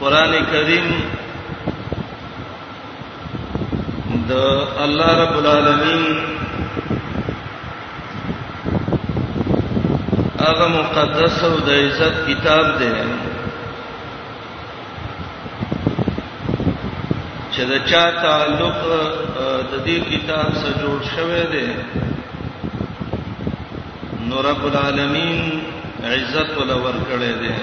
قران کریم د الله رب العالمین هغه مقدس او د عزت کتاب دی چې د چا تعلق د دې کتاب سره جوړ شوی دی نو رب العالمین عزت ولا ورکړی دی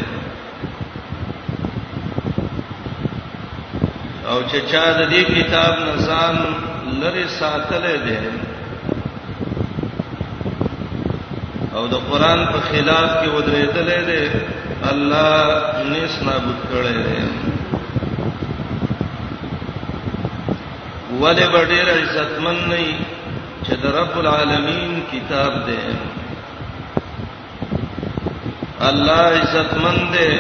او چې چا د دې کتاب نزان لری ساتل دی او د قران په خلاف کې ودرېدل دی الله نس نابود کړی دی ولې ډېر عزتمن نه چې د رب العالمین کتاب دی الله عزتمن دی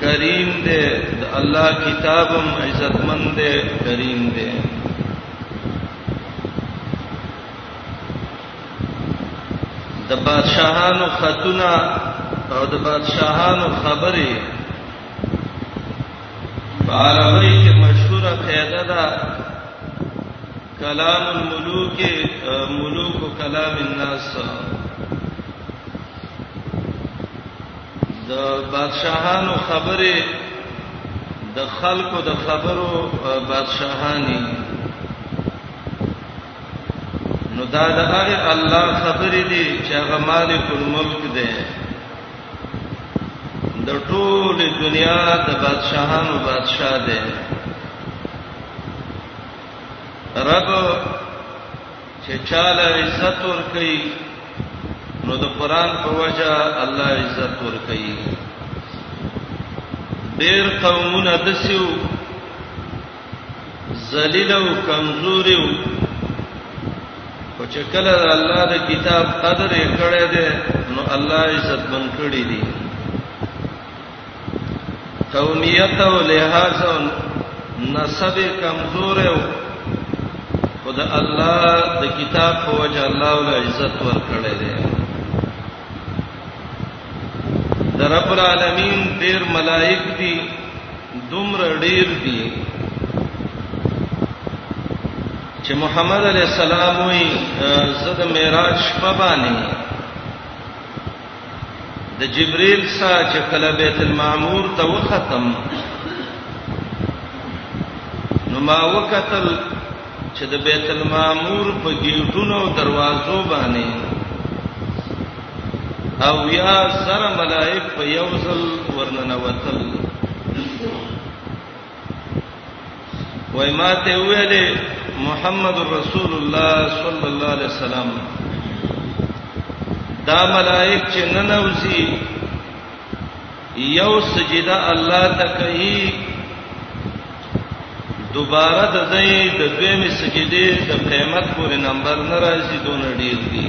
کریم دی د الله کتابم عزتمن دی کریم دی د بادشاہانو خطونه او د بادشاہانو خبرې په عربی کې مشهوره قاعده ده کلام الملوک ملوک کلام الناس د بادشاہانو خبره د خلکو د خبرو بادشاہانی نو دا د هغه الله خبرې دي چې هغه مالک الملک دی د ټول دنیا د بادشاہانو بادشاہ دی رب چې چاله عزت ور کوي نو د قران په وجه الله عزت ور کوي ډېر قومونه دسیو ذلیل او کمزوري او او چې کله الله د کتاب قدر یې کړی دی نو الله عزت من کړی دی قومیت او لحاظ او نسب کمزور او خدای الله د کتاب په وجه الله ول عزت ورکړي دي د رب العالمین ډیر ملائک دي دومره ډیر دي چې محمد علی السلام وی زده معراج شپه باندې د جبريل سره چې کله بیت المعمور ته وختم نو ما وکتل چې د بیت المعمور په گیټونو دروازو باندې او یا سره ملائک په یوزل ورننوتل وای ما ته ویلې محمد رسول الله صلی الله علیه وسلم دا ملائک چې ننوزي یو سجده الله ته کوي دوباره د دې د دویمې سجدې د قیامت پورې نمبر ناراضي دون ډیر دي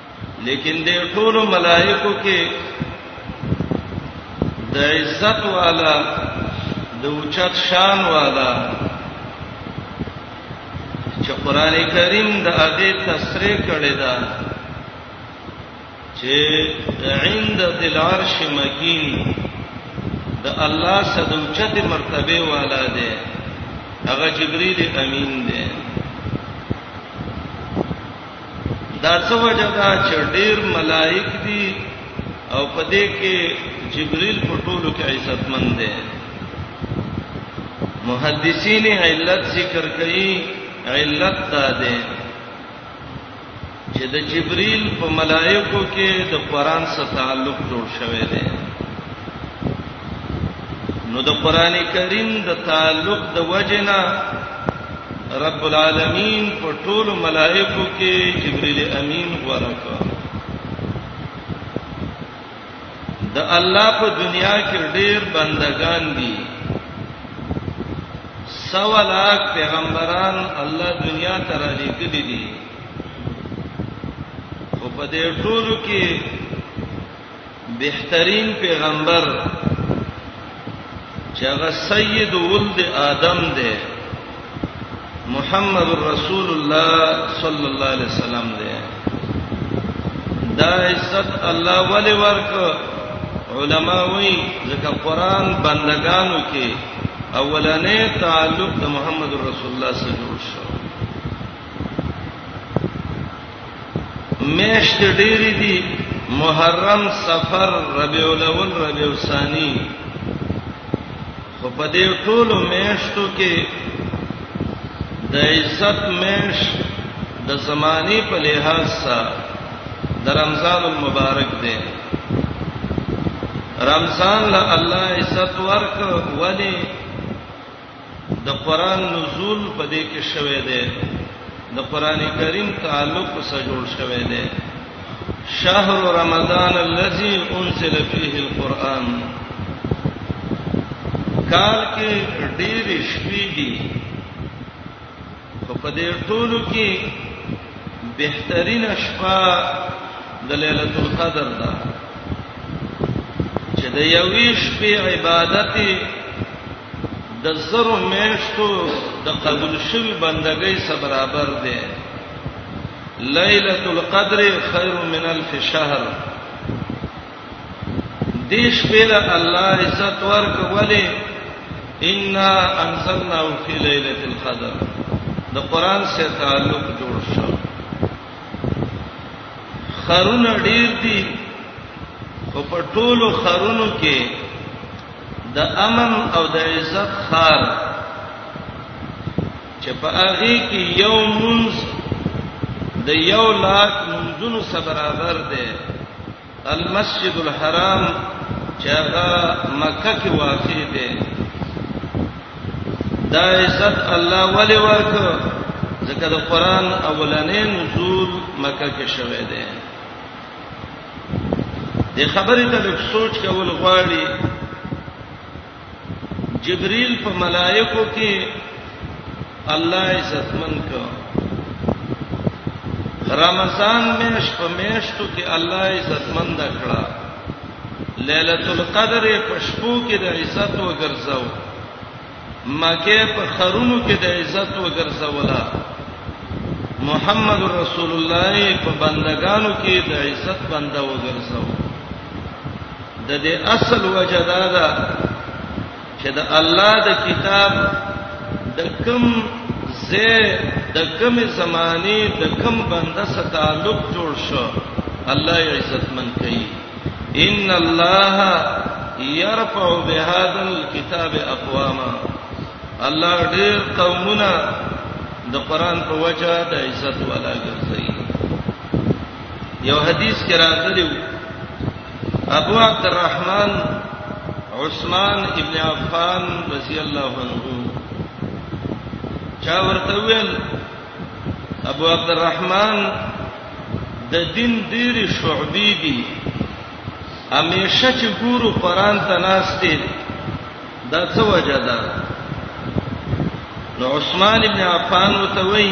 لیکن د ټول ملائکو کې د عزت والا د اوچت شان والا چې قران کریم د هغه تصریح کړی دا چې عند ذل عرش مکین د الله سره اوچت مرتبه والا دی هغه جبرئیل امین دی دا څه وجه دا چې ډیر ملائک دي او په دې کې جبريل په ټولو کې عزتمن دی محدثین علت ذکر کوي علت دا ده چې د جبريل په ملائکو کې د قران سره تعلق جوړ شوی دی نو د قران کریم د تعلق د وجنه رب العالمین په ټول ملائکو کې جبرئیل امین غوړه کړ د الله په دنیا کې ډېر بندگان دي سوالاک پیغمبران الله دنیا ته را لېږلي دي او په دې ټولو کې بهترین پیغمبر چې هغه سید ولد آدم دی محمد رسول الله صلی الله علیه وسلم دی دا عزت الله ولی ورک علما وی ځکه قران بندگانو کې اولنې تعلق د محمد رسول الله سره جوړ شو میشت ډېری دي محرم سفر ربيع الاول ربيع الثاني خو په دې ټولو میشتو کې د عزت میش د زماني په لحاظ سره د رمضان المبارک دی رمضان له الله عزت ورک ولی د قران نزول په دې کې شوه دی د قران کریم تعلق سره جوړ شوه دی شهر رمضان الذي انزل فيه القران کال کې ډېری شپې دي په دې ټولو کې بهترینه شپه د ليله القدر ده چې د یوې شپې عبادت د زرو میاشتو د قبول شوی بندګۍ سره برابر ده ليله القدر خير من الف شهر دې شپې له الله عزت ورک ولې ان انزلنا فی ليله القدر د قران سره تعلق جوړ شو خرونه ډیر دي او په ټولو خرونو کې د امن او د عزت خار چې په هغه کې یو منځ د یو لاک منځونو سره برابر دی المسجد الحرام چې هغه مکه کې واقع دی دا عزت الله ولې ورک ځکه د قران اولنې نزول مکه کې شوه دی د خبرې ته سوچ کول غواړي جبريل په ملائکو کې الله عزتمن کړ رمضان میش په میشتو کې الله عزتمن د کړه ليله القدر په شپو کې د عزت وګرځاو مکه په خرونو کې د عزت وګرځاولا محمد رسول الله په بندگانو کې د عزت بنده وګرځاو د دې اصل وجدا ده چې د الله د کتاب د کم زه د کم زمانه د کم بنده سره تعلق جوړ شو الله یې عزتمن کوي ان الله يرفع بهذا الكتاب اقواما الله ډېر قومونه د قران په وجه د عزت ولا ګرځي یو حدیث کې راځلی ابو عبد الرحمن عثمان ابن عفان رضی الله عنه چا ورته ویل ابو عبد الرحمن د دین ډیر شعبې دي همیشه چې ګورو قران ته ناشته دا څه وجه ده نو عثمان ابن عفان وتوي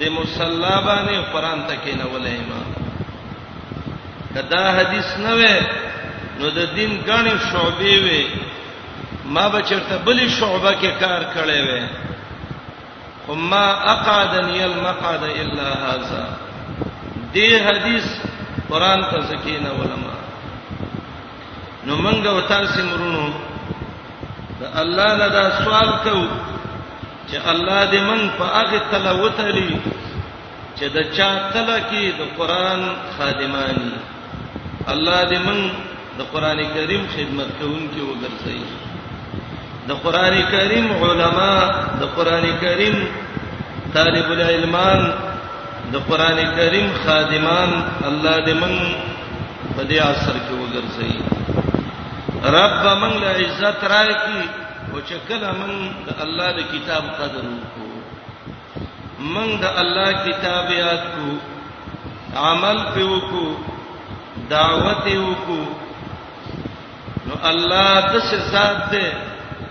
د مصلا باندې قران ته کینولای ما کدا حدیث نه وې نو د دین غنې شعبې وې ما بچرته بلی شعبه کې کار کړې وې وما اقعدني المقعد الا هذا دې حدیث قران ته سکینه علماء نو منګه وتا سمرونو د الله نه دا سوال کوو چې الله دې موږ په هغه تله وتلی چې د چا تله کې د قران خادمانی الله دې موږ د قران کریم خدمت کوونکي وګرځي د قران کریم علما د قران کریم طالب العلمان د قران کریم خادمان الله دې موږ په دې عصر کې وګرځي رب موږ له عزت راکړي او چې کله موږ د الله د کتاب قدر وکړو موږ د الله کتاب یاد کو عمل په وکړو دعوت وکړو نو الله د څه ذات دی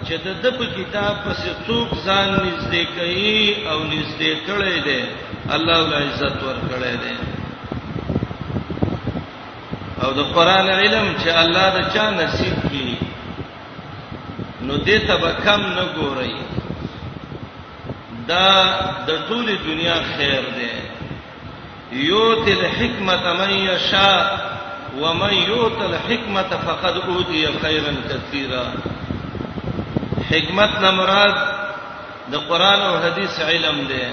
چې د د په کتاب پسې څوک ځان نږدې کوي او نږدې کړي دی الله ول عزت ور کړي دی او د قران علم چې الله د چا نصیب کی نو دې ته به کم نه ګورئ دا د ټولي دنیا خیر دی یوت الحکمت من یشا ومن یوت الحکمت فقد اوتی خیرا کثیرا حکمت نه مراد د قران او حدیث علم دی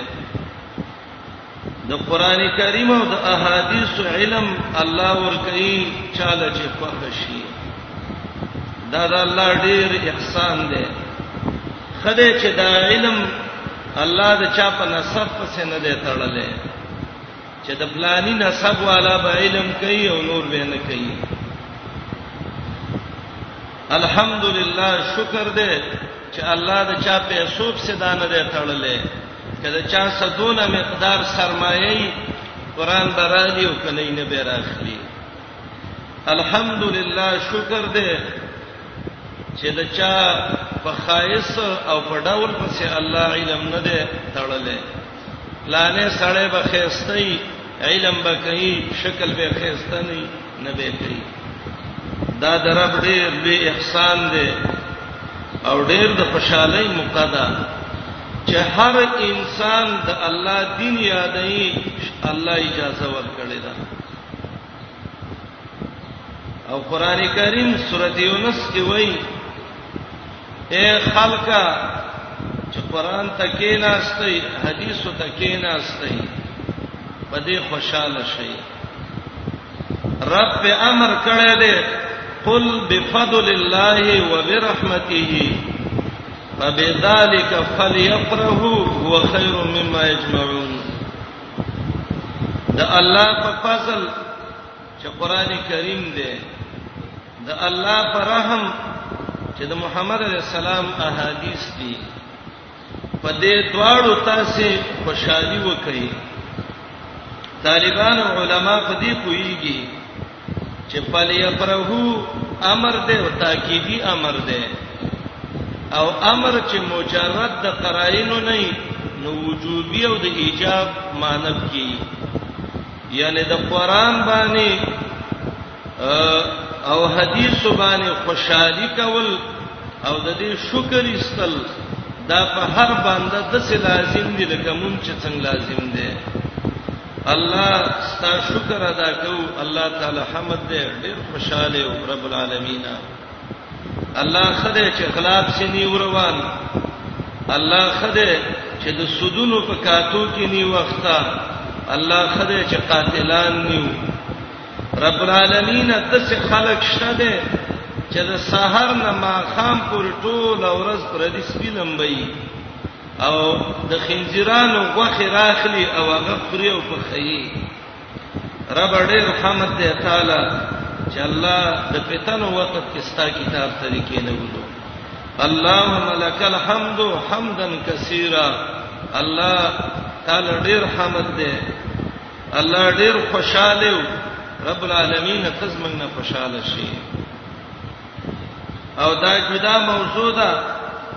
د قران کریم او د احادیث علم الله ورکړي چاله چې خوښ شي دا د الله ډیر احسان دی خدای چې دا علم الله د چا په نسب پسې نه دی تړلې چې د پلاني نسب والا به علم کوي او نور به نه کوي الحمدلله شکر دې چې الله د چا په سوب سدانه دې تړلې که د چا څه دونه مقدار سرمایه ای قران برالی او کله یې نه براخلی الحمدلله شکر دې چې د چا په خایس او په ډول پسې الله علم نه دې تړلې لانه سړې به خېستې علم به کوي شکل به خېستنی نه به کوي دا درب ډېر لوی احسان دی او ډېر د خوشحالي موقع ده چې هر انسان د الله دین یادای الله اجازه ورکړي ده او قران کریم سورته یونس کې وایي اے خلکا چې قران ته کې ناشته حدیث ته کې ناشته په دې خوشاله شئ رب په امر کړه دې قل بفضل الله وبرحمته فبذلك فليفرحوا هو خير مما يجمعون د الله په فضل چې قران کریم دی د الله پر رحم چې د محمد رسول الله احادیث دي په دې دواړو تاسو خوشحالي وکړي طالبان او علما په دې کویږي چې پلي پرهو امر دې او تاکیدی امر دې او امر چې مجرد د قرائنو نه نو وجوبي او د ایجاب مانب کی یعنی د قران باندې او حدیث باندې خوشحالي کول او د دې شکر ایستل دا په هر باندې د څه لازم دي لکه مونږ چې څنګه لازم دي الله ستا شکر ادا کو الله تعالی حمد دې ډېر خوشاله او رب العالمین الله خدای چې اخلاق سي نی وروان الله خدای چې د سودونو په کاتو کې نی وخته الله خدای چې قاتلان نیو رب العالمین د څه خلق شته ده چې د سحر نه ما خام پر ټول اورز پر دې سپی لمبي او د خنجرانو غوخه راخلی او هغه پرې او پخې رب ډېر رحمت دی تعالی چې الله د پتنو وخت کې ستا کتاب طریقې نه ولو اللهم لك الحمد حمدا كثيرا الله تعالی ډېر حمد دی الله ډیر خوشاله رب العالمین تزمن نه خوشاله شي او دا جدا موضوع ده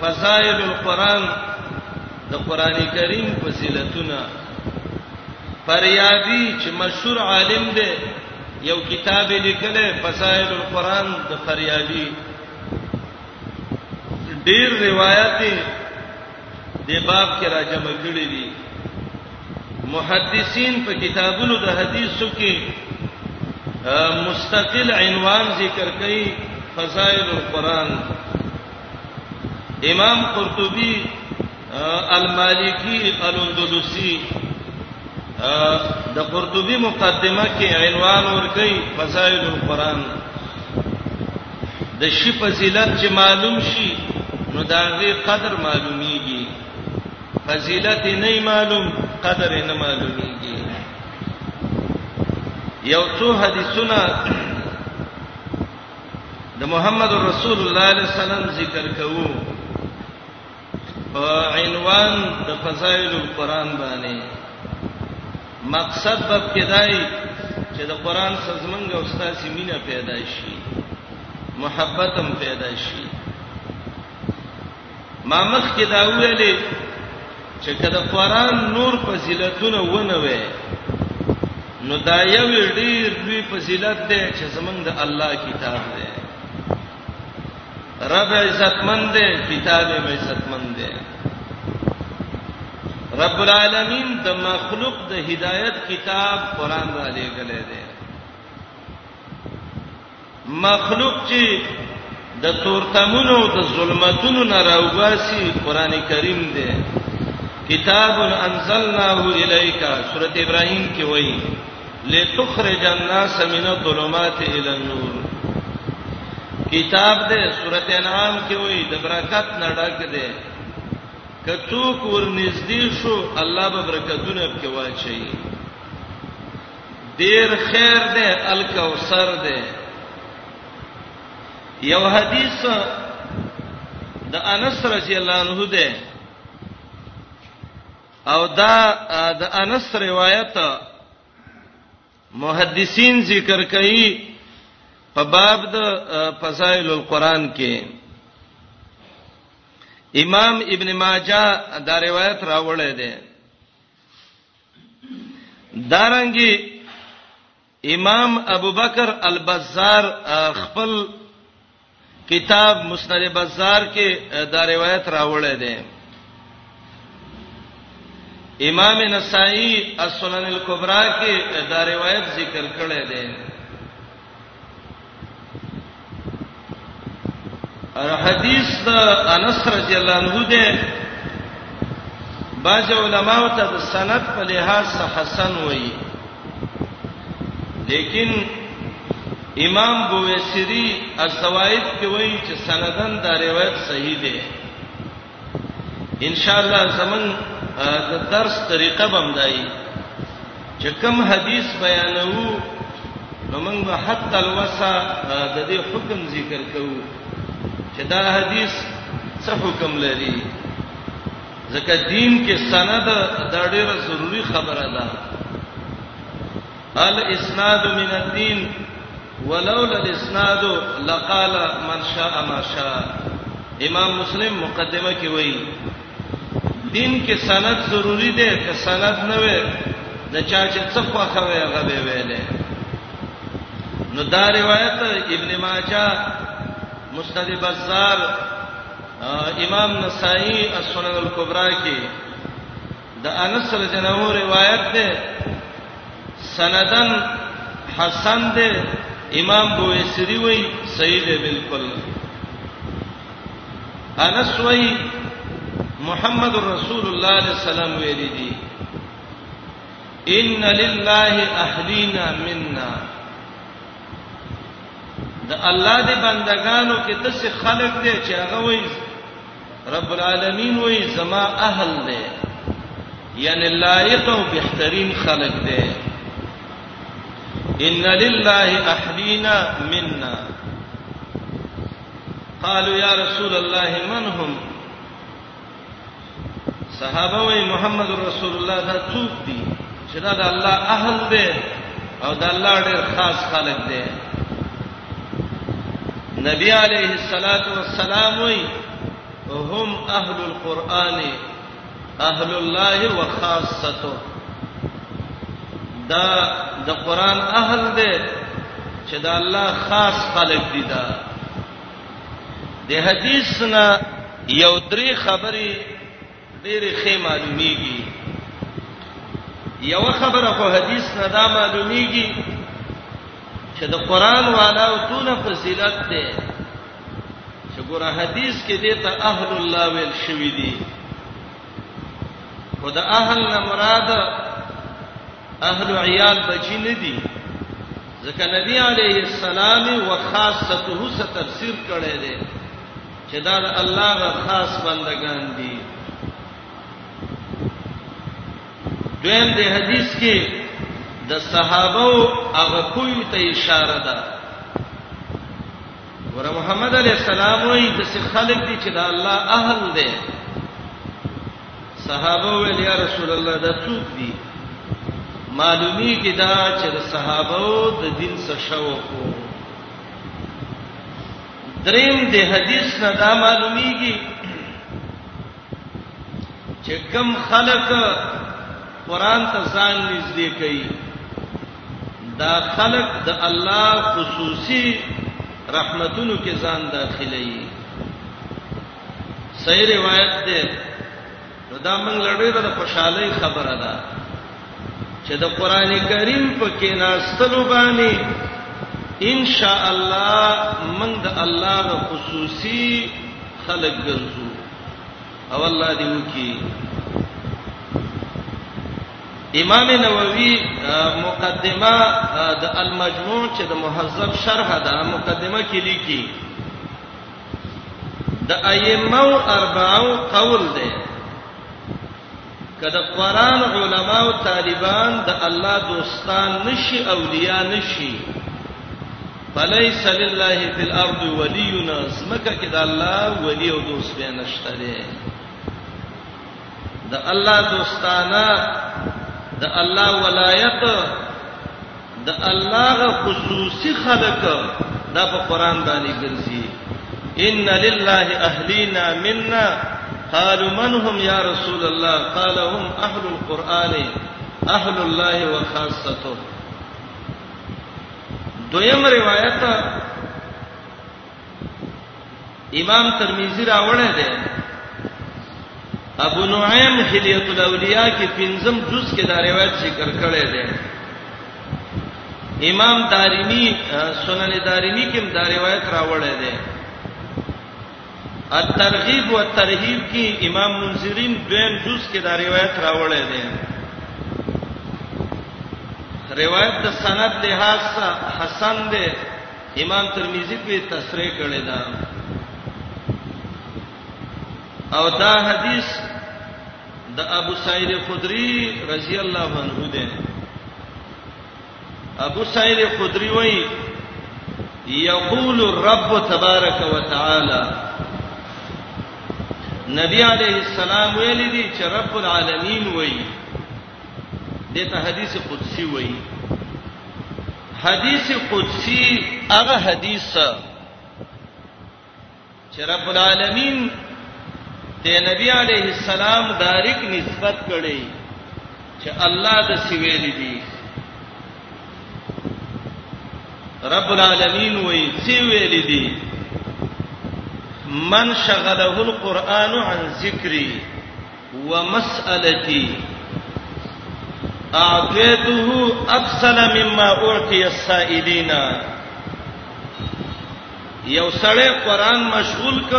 فضائل القرآن د قران کریم فضیلتونه فریابی چې مشهور عالم دی یو کتاب لیکل فضائل القرآن د فریابی ډیر روایت د باب کې را جمع کړی دي محدثین په کتابونو د حدیثو کې مستقل عنوان ذکر کړي فضائل القرآن امام قرطبي المالکی الاندلسی د قرطبي مقدمه کې عنوان ورکړي فضائل القرآن د شي فضیلت چې معلوم شي نو دا غي قدر معلومیږي فضیلت نه معلوم قدر نه معلومیږي یو څو حدیثونه د محمد رسول الله صلی الله علیه وسلم ذکر کوو په عنوان د فضائل القرآن باندې مقصد به کېدای چې د قرآن سزمنګ او ستاسو مینه پیدا شي محبت هم پیدا شي ما مخ کې دا ویلې چې کله قرآن نور فضیلتونه ونه وي نو دا یو ډیر لوی فضیلت دی چې زمنګ د الله کتاب دی رب عزتمند دی کتاب یې عزتمند دی رب العالمین د مخلوق د هدایت کتاب قران را لېګلې دی مخلوق چې د تورتمونو د ظلمتونو نه راوباسي قران کریم دی کتاب انزلناه الیک سورۃ ابراهیم کې وایي لتخرج الناس من الظلمات الى النور کتاب دې سورته انعام کې وایي د برکت نه ډک دی کڅو کور نږدې شو الله به برکتونه پکې واچي ډیر خیر دی الکوثر دی یو حدیث د انس رضی الله عنه دی او دا د انس روایت محدثین ذکر کوي په باب د فضائل القرآن کې امام ابن ماجه دا روایت راوړی دی دارنګي امام ابوبکر البزار خپل کتاب مسند بزار کې دا روایت راوړی دی امام نسائی السنن الکبرى کې دا روایت ذکر کړی دی ار حدیث د انس رضی الله عنه ده بعض علماء ته د سند په لحاظ حسن وایي لیکن امام بویسری الزوائد کې وایي چې سندن دا روایت صحیح ده ان شاء الله زمون د درس طریقه بم دای چې کوم حدیث بیانوو نو موږ به حتی الوسا د دې حکم ذکر کوو چې دا حدیث څه حکم لري ځکه دین کې سند دا ډیره ضروری خبره ده الاسناد من الدين ولولا الاسناد لقال من شاء ما شاء امام مسلم مقدمه کې وایي دین کې سند ضروری دی که سند نه وي د چا چې څه خوخه وي هغه به ویلې نو دا روایت ابن ماجه مسند بازار امام نسائی السنن الکبرى کې د انس رضی الله عنه روایت ده سندن حسن ده امام بویسری وای صحیح ده بالکل انس وای محمد رسول الله علیه السلام ویل دي ان لله اهلینا منا د الله دې بندگانو کې داسې خلق دي چې هغه وایي رب العالمین وی زما اهل دی یعنی لایق او بهترین خلق دی ان لله احلینا منا قالوا یا رسول الله من هم صحابه وی محمد رسول الله دا څوک دی چې دا د الله اهل دی او د الله ډېر خاص خلق دی نبی علیه الصلاۃ والسلام وی هم اهل القرآن اهل الله وخاصته دا د قرآن اهل دی چې دا الله خاص خلق دي دا د حدیث نه یو درې خبرې ډېرې ښې معلومیږي یو خبره خو حدیث نه دا معلومیږي چې د قران والا او دونه فضیلت ده چې ګوره حدیث کې دې ته اهل الله ویل شوی دی او د اهل نه مراد اهل عیال بچی نه دي ځکه نبی علیه السلام او خاصته څه تفسیر کړی دی چې دا د الله غ خاص بندگان دي دویم د حدیث کې د صحابه او هغه کوی ته اشاره ده ور محمد علی السلام وی د خلک دي چې د الله اهل دي صحابه ویل یا رسول الله دا څوک دي معلومی کی دا چې د صحابه او د دین سره شوق وو دریم د حدیث نه دا معلومیږي چې کم خلق قران ته ځان نږدې کوي دا خلق د الله خصوصي رحمتونو کې ځان داخلي صحیح روایت ده نو دا موږ لړې د خوشحالي خبره ده چې د قران کریم په کې ناستلو باندې ان شاء الله موږ د الله غو خصوصي خلق ګرځو او الله دې وکي امام نووي مقدمه د المجموع چې د مهذب شرح ده مقدمه کې لیکي د ائمه اربعو قول دی کله قران علما او طالبان د الله دوستان نشي اولیاء نشي فليس لله في الارض ولينا زمکه کې د الله ولی او دوست به نشته دی د الله دوستانه د الله ولایت د الله خصوصي خلق دا په قران باندې ګرځي ان لله اهلینا منا قالوا من هم یا رسول الله قال هم اهل القران اهل الله وخاصته دویم روایت امام ترمذی راوړی دی ابو نعیم حلیت الاولیاء کې پنځم جز کې دا روایت ذکر کړی دی امام دارمی سنن دارمی کې دا روایت راوړی دی الترغیب والترهیب کې امام منذرین دویم جز کې دا روایت راوړی دی روایت د سند لحاظ حسن دی امام ترمذی په تصریح کړی دا او دا حدیث د ابو سعید خدری رضی الله عنه ده ابو سعید خدری وایي یقول الرب تبارک وتعالى نبی علیہ السلام ویل دي چې رب العالمین وایي دته حدیث قدسی وایي حدیث قدسی هغه حدیث چې رب العالمین د نبی علیه السلام داریک نسبت کړي چې الله د سیویل دي رب العالمین وایي سیویل دي من شغله القرآن عن ذکری ومسألتي اعطيته اكثر مما اعطي السائلين یو سړی قران مشغول ک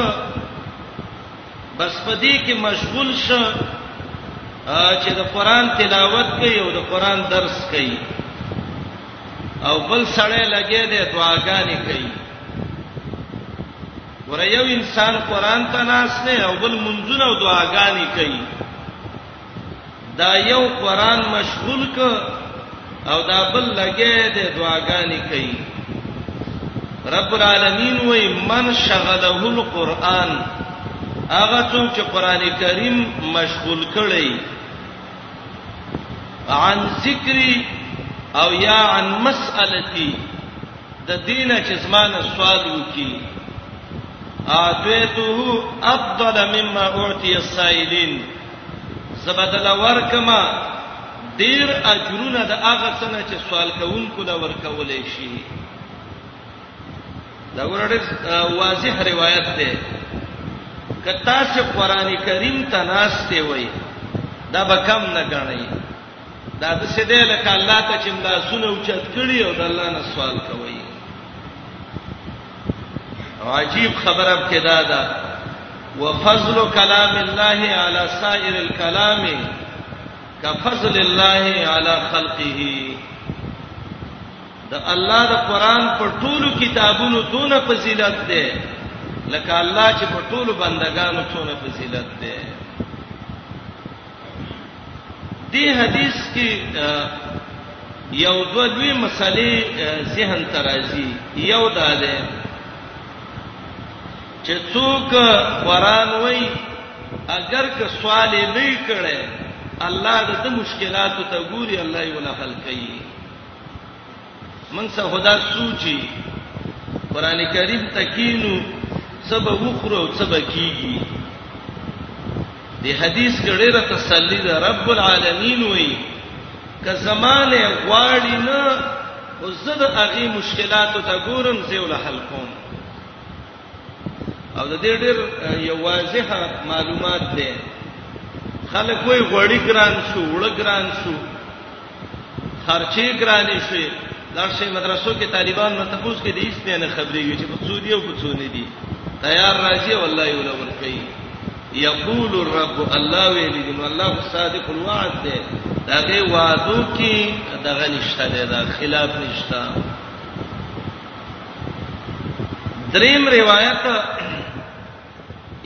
بس پدې کې مشغول شه چې د قران تلاوت کوي او د قران درس کوي او بل سړی لګې دې دعاګانې کوي ګوره یو انسان قران ته ناس نه او بل منځونه او دعاګانې کوي دا یو قران مشغول ک او دا بل لګې دې دعاګانې کوي رب العالمین وای من شغله القرآن هغه څوک چې قران کریم مشغول کړي عن ذکری او یا عن مسالتی د دې نه چې زما نه سوال وکړي اعطيته افضل مما اعطي السائلين زبدل ورکما ډیر اجرونه د هغه څنګه چې سوال کوونکو لا ورکولې شي دا ورته واضح روایت ده کتا چې قران کریم ته ناشته وي دا به کم نه غني دا د څه دی لکه الله ته چې دا سونه او چت کړی او د الله نه سوال کوي عجیب خبره کې دا ده وفضل کلام الله علی سائر الكلام کفضل الله علی خلقه د الله د قران په ټولو کتابونو دونه فضیلت ده لکه الله چې په ټولو بندگانو څونه فضیلت ده دې حدیث کې یو دوه دوی مسلې ذهن ترازی یو دا ده چې څوک قران وای اگر که سوال نه کړي الله د مشکلاتو ته ګوري الله یې ولا حل کوي موږ څه خدا سوچي قران کریم تکینو سبا وخرو او سبا کیږي د حدیث ګړې را تسلی ده رب العالمین وی که زمانه غواړي نه او زه د هغه مشکلاتو ته ګورم زه ول حل کوم او د دې ډېر یو واضح معلومات ده خلک وای غوړی ګران شو وړ ګران شو خرچې ګرانې شوې لاړ شي مدرسو کې طالبان نه تفوس کې دې هیڅ نه خبرېږي چې په څو دی او په څو نه دی تیار راځي والله یو لور کوي یقول الرب الله ویلی دی الله صادق الوعد دی داغه وعدو کې دغه نشته دی دا خلاف نشته دریم روایت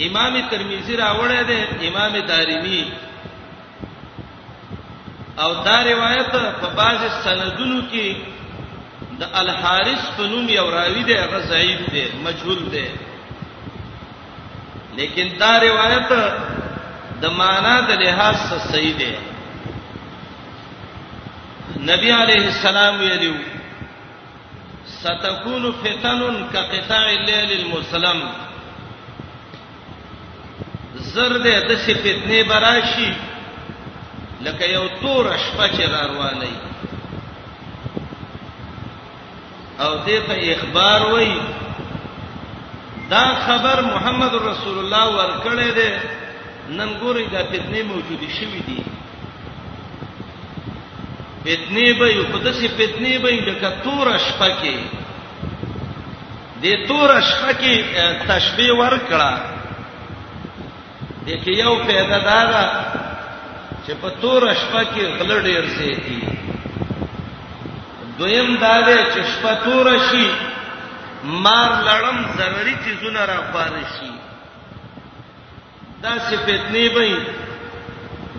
امام ترمذی راوړی دی امام دارمی او دا روایت په بعض سندونو کې د الحارث په نوم یو راوی دی هغه ضعیف دی مجهول دی لیکن دا روایت د معنا د لحاظ سره صحیح دی نبی علیہ السلام ویلو ستكون فتن كقطاع الليل المسلم زرد د سی فتنه براشي لکه یو تور شپه چې رواني او دې ته اخبار وای دا خبر محمد رسول الله ورکړی دی نن ګوري دا فتنه موجوده شوې دي فتنه به یو قدسي فتنه به لکه تور شپه کې د تور شپه کې تشبیه ورکړه د کې یو پیدا دا ده چې په تور شپه کې غل ډیر زیاتی دویم دا ده چې شپه تور شي مار لړم ضروري چیزونه را پاره شي داسې فتنې به یې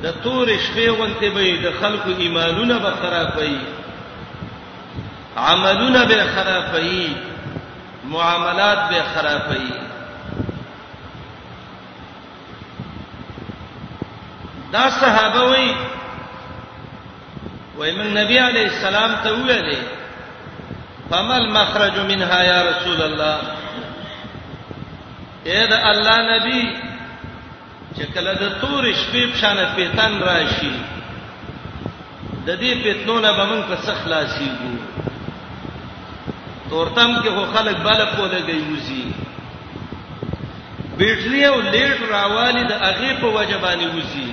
د تورې شپې غونتې به یې د خلکو ایمانونه به خرابوي عملونه به خرابوي معاملات به خرابوي دا صحابه وای وای من نبی علی السلام ته ویلې فمل مخرج منها یا رسول الله اے د الله نبی چې کله د تور شپې په شان پیتن راشي د دې پیتنو نه به موږ په څه خلاصيږو تورتم کې هو خلک بل په لګي وزي بیټری او لیټ راوالی د هغه په وجه باندې وزي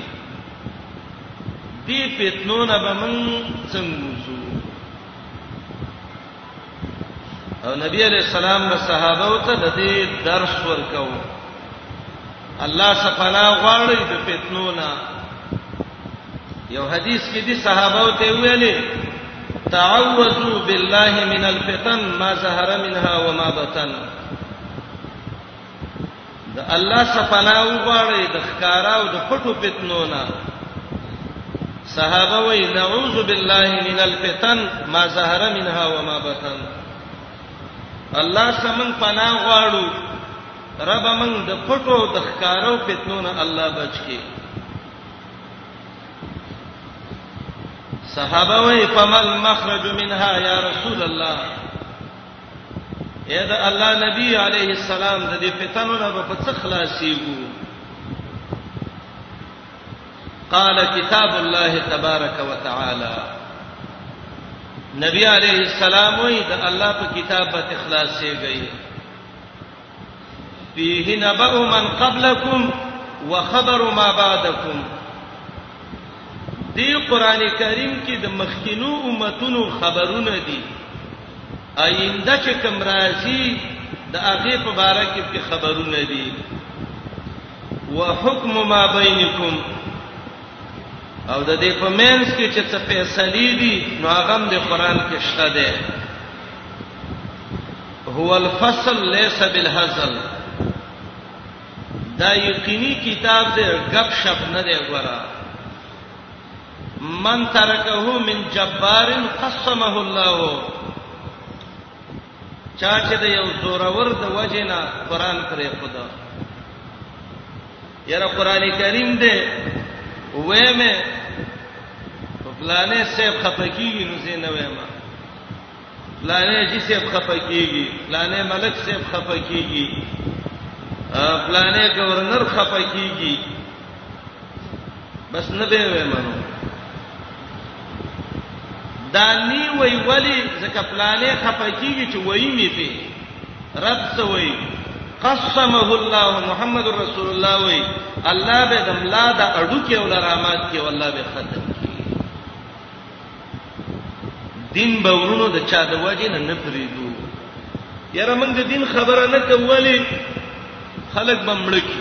دې پیتنو نه به موږ څنګه وزو او نبی علیہ السلام به صحابه او ته د دې درس ورکاو الله سبحانه غواړي د فتنو نه یو حدیث کې دي صحابه او ته ویلې تعوذوا بالله من الفتن ما ظهر منها وما بطن د الله څخه پناه وغواړي د ښکارا او د پټو فتنو نه صحابه وای نعوذ بالله من الفتن ما ظهر منها وما بطن الله سمن پناه غواړو رب من د پټو د ښکارو فتنو نه الله بچ کی صحابه وای فمل مخرج منها یا رسول الله اے دا الله نبی علیه السلام د دې فتنو نه په څه خلاصيږي قال کتاب الله تبارک وتعالى نبی علیه السلام وی دا الله په کتاب به اخلاص شي گئی فيه نبأ من قبلكم وخبر ما بعدكم دی قران کریم کې د مخکینو امتونو خبرونه دي آینده چې کوم راځي د هغه په باره کې په خبرونه دي وحکم ما بینکم او د دې په مینس کې چې څه فیصله دي نو هغه د قران کې شته ده هو الفصل ليس بالهزل دا یقیني کتاب دی غب شپ نه دی ګورا من ترکه من جبار قسمه الله چا چې د یو زورور د وجینا قران پرې خدا یاره قران کریم دی وې مې په پلانې سیب خپکیږي نو زه نه وایم پلانې جی سیب خپکیږي پلانې ملک سیب خپکیږي پلانې گورنر خپکیږي بس نه به ومنو دا نی وی ولی زکه پلانې خپکیږي چې وای می په رب سوی قسمه الله محمد رسول الله وی الله به دملا دا اډو کې ولرامات کې والله به ختم دین به ورونو د چا د وجه نه نه پریدو یاره موږ د دین خبره نه کولی خلک به مړ کی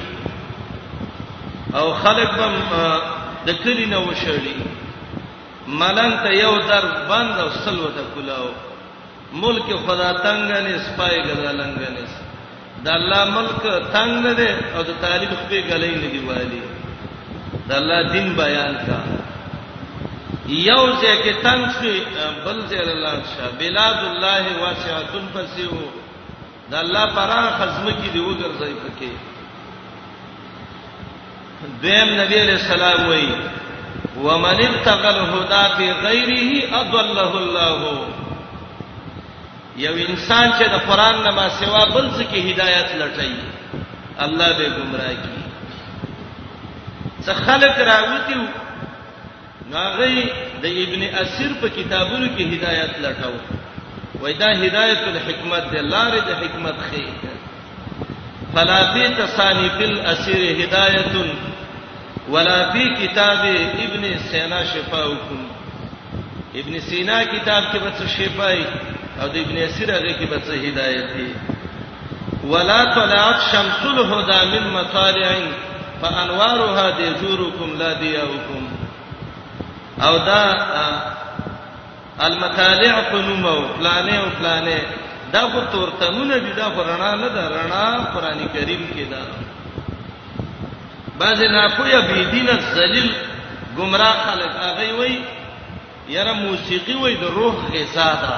او خلک به د کلی نه وشړي ملنګ ته یو در بند او سلو ته کلاو ملک خدا تنګ نه سپای غدا لنګ نه د الله ملک تنګ نه دی او د طالب خپې غلې نه دی والی د الله دین بیان کا یو ځکه تنګ شي بل ځای لاړ شه بلاد الله واسعه فسیو د الله پراخ ځمکې دی وګرځي پکې دیم نبی علیہ السلام وی ومن ابتغى الهدى في غيره اضله الله یو انسان چې د قران نه ما سوا بل څه کې هدایت لټای الله به گمراه کی څه خلق راوتی نو هغه د ابن اسیر په کتابونو کې هدایت لټاو وای دا هدایت الحکمت د لارې د حکمت خې فلا فی تصانیف الاسیر هدایت ولا فی کتاب ابن سینا شفاءکم ابن سینا کتاب کې بچ شفای او د ابن اسیر هغه کې بچ هدایت دی ولا طلعت شمس الهدى من مطالع فانوارها ديجوركم لا دياؤكم او دا المطالع په نوم او پلانې او پلانې دا خو تورتمونه دي دا رڼا نه ده رڼا قران کریم کې ده بعض نه کوی بی دین ذلیل گمراه خلک هغه وای یاره موسیقي وای د روح غذا ده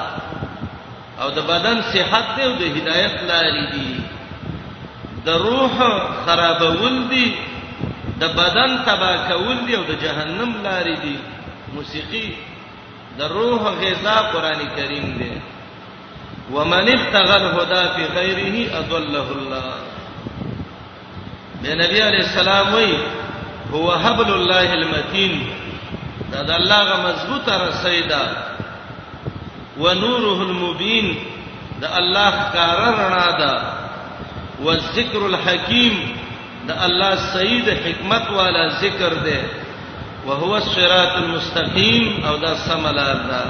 او د بدن صحت دی او د هدایت لارې دي د روح خرابول دي د بدن تبا کول دي او د جهنم لارې دي موسیقي د روح غذا قران کریم دی ومن ابتغى الهدى في غيره اضله الله د نبی علی السلام وی هو حبل الله المتين دا د الله غ مضبوطه رسیدا ونوره المبين د الله کار رڼا ده والذکر الحکیم د الله سید حکمت والا ذکر ده وهو الصراط المستقيم او دا سملار ده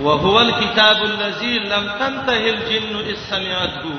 وهو الكتاب الذي لم تنته الجن اذ سمعته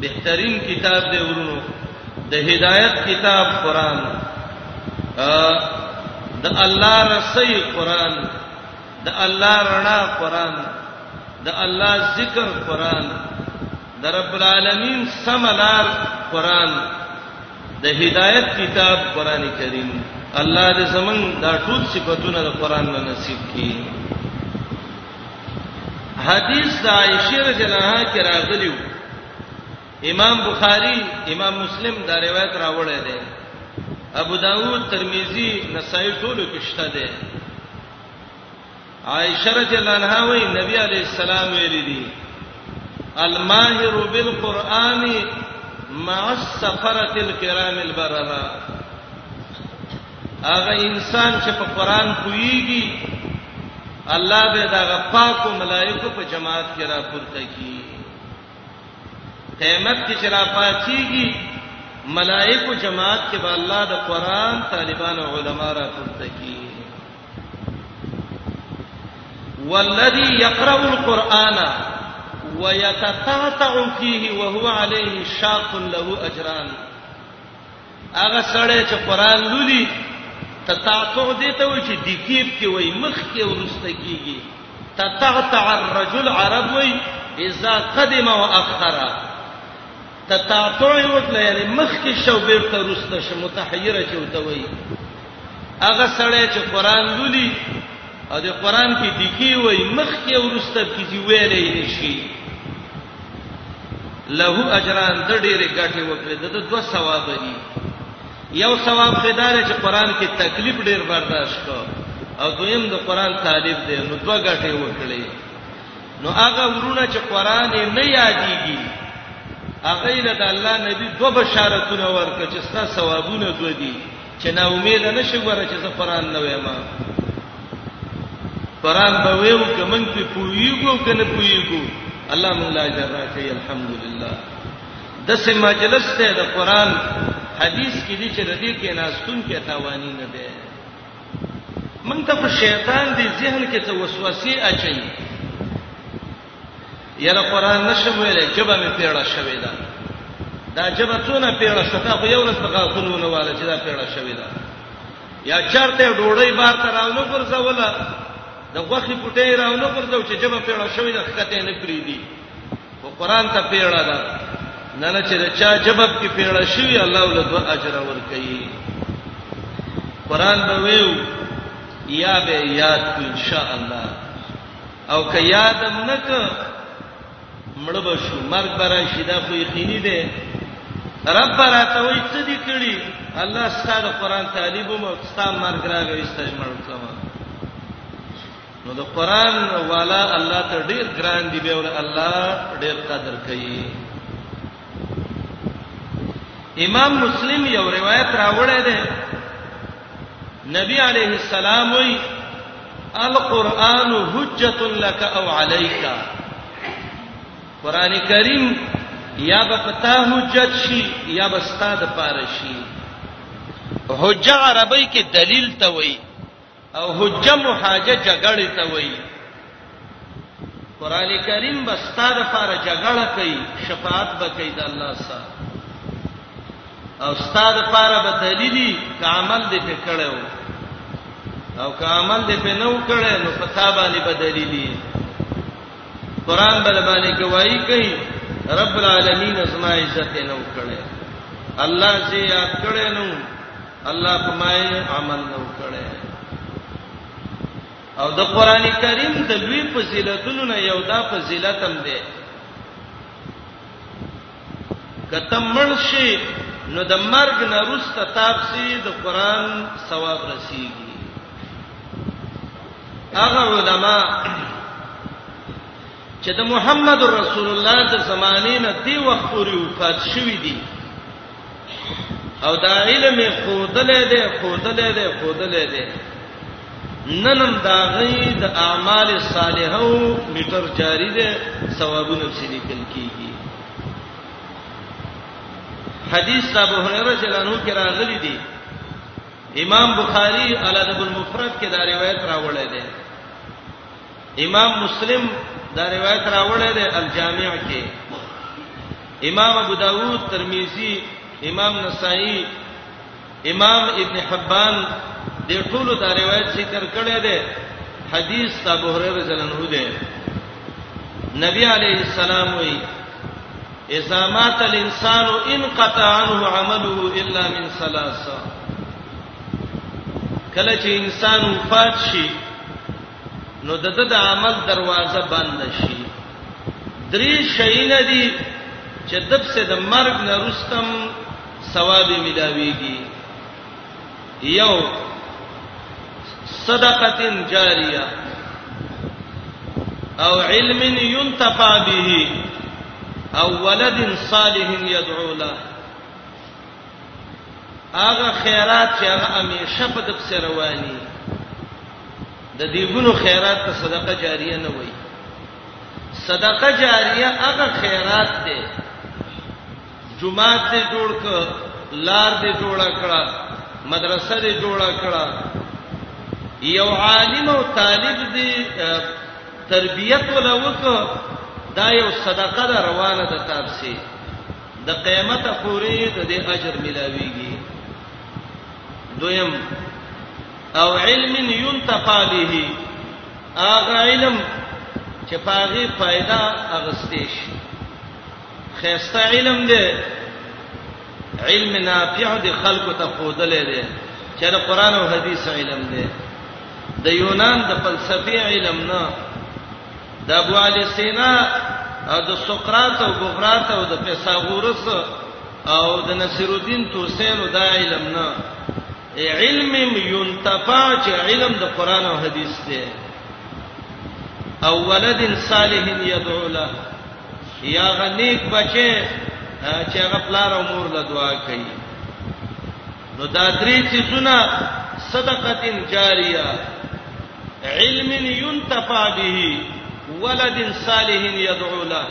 بهترین کتاب دی ورونو د هدایت کتاب قران د الله رسي قران د الله رڼا قران د الله ذکر قران د رب العالمین سملار قران د هدایت کتاب قران کریم الله دې زمون دا ټول صفاتونه د قران نه نصیب کړي حدیث د عائشه رضی الله عنها کې راغلی امام بخاری امام مسلم دا روایت راوړی دی ابو داود ترمذی نسائی ټولو کې شته دی عائشه رضی الله عنها وی نبی علی السلام ویلی دی الماهر بالقران مع السفره الكرام البرره هغه انسان چې په قران کویږي الله به دا پاکو ملائکه په جماعت کې را پورته کی قیامت کې چې را پاتېږي ملائکه جماعت کې به الله د قران طالبان او علما را پورته کی والذي يقرأ القرآن ويتتعتع فيه وهو عليه شاق له أجران هغه سړی چې قران لولي تتعتع دي ته وي چې دکیب کې وي مخ کې ورسته کیږي تتعتع الرجل عرب وي اذا قدم واخر تتعتع وکړه یعنی مخ کې شو بیرته ورسته شو متحیره شو ته وي هغه سړی چې قران لولي او د قران کې دکی وي مخ کې ورسته کیږي ویلې نشي له اجران د ډېرې ګټې وکړي د دوه ثواب دي یو ثواب خدای چې قران کې تکلیف ډېر برداشت کو او دویم د قران طالب دی نو دوه ګټې وکړي نو هغه ورونه چې قران نه یادېږي هغه له الله نبی دوه بشارتونه ورکړي چې ستا ثوابونه دوه دي چې نا امید نه شي ګوره چې زه قران نه وایم قران به ویو کمن په پویګو کنه پویګو الله مونږ لا اجر راکړي الحمدلله د سه مجلس ته د قران حدیث کې دي چې ردی کې ناستون کې تاوانی نه ده مونږ ته شیطان دی ذهن کې څه وسوسه اچي یره قران نشم ویلې جبه می پیړه شوې ده دا جبه څونه پیړه شته خو یو لس دغه خلونه واله چې دا پیړه شوې ده یا چرته ډوړی بار ته راونو ګرځوله د غوخي پټې راونو ګرځو چې جبه پیړه شوې ده خته نه پری دي او قران ته پیړه ده نه نه چې چا جبب کې پیړه شوی الله ول دو اجر ور کوي قران به ویو یا به یاد ان شاء الله او که یادم نه ک مړ به شو مرګ به راشي دا خو یقیني دی رب راته وایي څه دي کړی الله ستاسو قرآن طالب مو ستاسو مرګ راغی ستاسو مړ کړم نو د قرآن والا الله ته ډیر ګران دی به ول الله ډیر قدر کوي امام مسلم یو روایت راوړی دی نبی علیه السلام وی القرآن حجت لك او عليك قران کریم یا به پتا حجت شي یا به ستاد پاره شي حجه عربی کې دلیل ته وایي او حجه محاجه جګړه ته وایي قران کریم بستا د پاره جګړه کوي شفاعت به کوي د الله سره او استاد پاره به دلیلی ک عمل دې په کړو او ک عمل دې په نو کړو نو پتا باندې به دلیلی قران بل باندې گواہی کوي رب العالمین ازما عزت نو کړو الله زیات کړو الله په ما عمل نو کړي او د قران کریم د لوی فضیلتونو نه یو دا فضیلت هم دی کته منشي نو د مرګ نه روسته تابسي د قران ثواب رسیږي هغه علما چې د محمد رسول الله د زمانې نه دی وخت پورې وفات شوی دی او دا علم خودلې ده خودلې ده خودلې ده ننم دا غي د اعمال صالحو میټر جاری ده ثوابونه چې لیکل کیږي حدیث ابو هريره جلانو کې راغلي دي امام بخاری الادب المفرد کې دا روایت راوړی دی امام مسلم دا روایت راوړی دی الجامع کې امام ابو داوود ترمذی امام نسائی امام ابن حبان د ټولو دا روایت ذکر کړی دی حدیث د ابو هريره رضی الله عنه دی نبی علیہ السلام وی اذا مات الانسان انقطع عنه عمله الا من ثلاثه کله چې انسان وفات شي نو د د عمل دروازه بند شي درې شي نه دي چې د څه د مرګ نه رستم ثواب ملاويږي یو صدقه جاریه او علم ينتفع به او ولد صالح يدعو له هغه خیرات چې هغه همیشه په دغه رواني د دیګونو خیرات ته صدقه جاریه نه وایي صدقه جاریه هغه خیرات دی جمعات دې جوړ ک لار دې جوړ کړه مدرسه دې جوړ کړه یو عالم او طالب دې تربیت ولوک دا یو صدقه ده روانه ده تاسو د قیامت پورې د دې اجر ملاويږي دویم او علم ينتفع به هغه علم چې پاغي फायदा اغستې شي خيسته علم دی علم نافع دی خلکو ته خودلې دی چې د قران او حديث علم دی د یونان د فلسفي علم نه د ابو علي سینا او د سقراط او بغرات او د فیثاغورس او د نصر الدین توسین دا علم نه علم ينتفع چې علم د قران او حديث دی او ولد صالح يدعو له یا غنیک بچي چې هغه پلار او مور له دعا کوي نو دا درې چې سنا صدقه جاریه علم ينتفع به ولد صالح يدعو له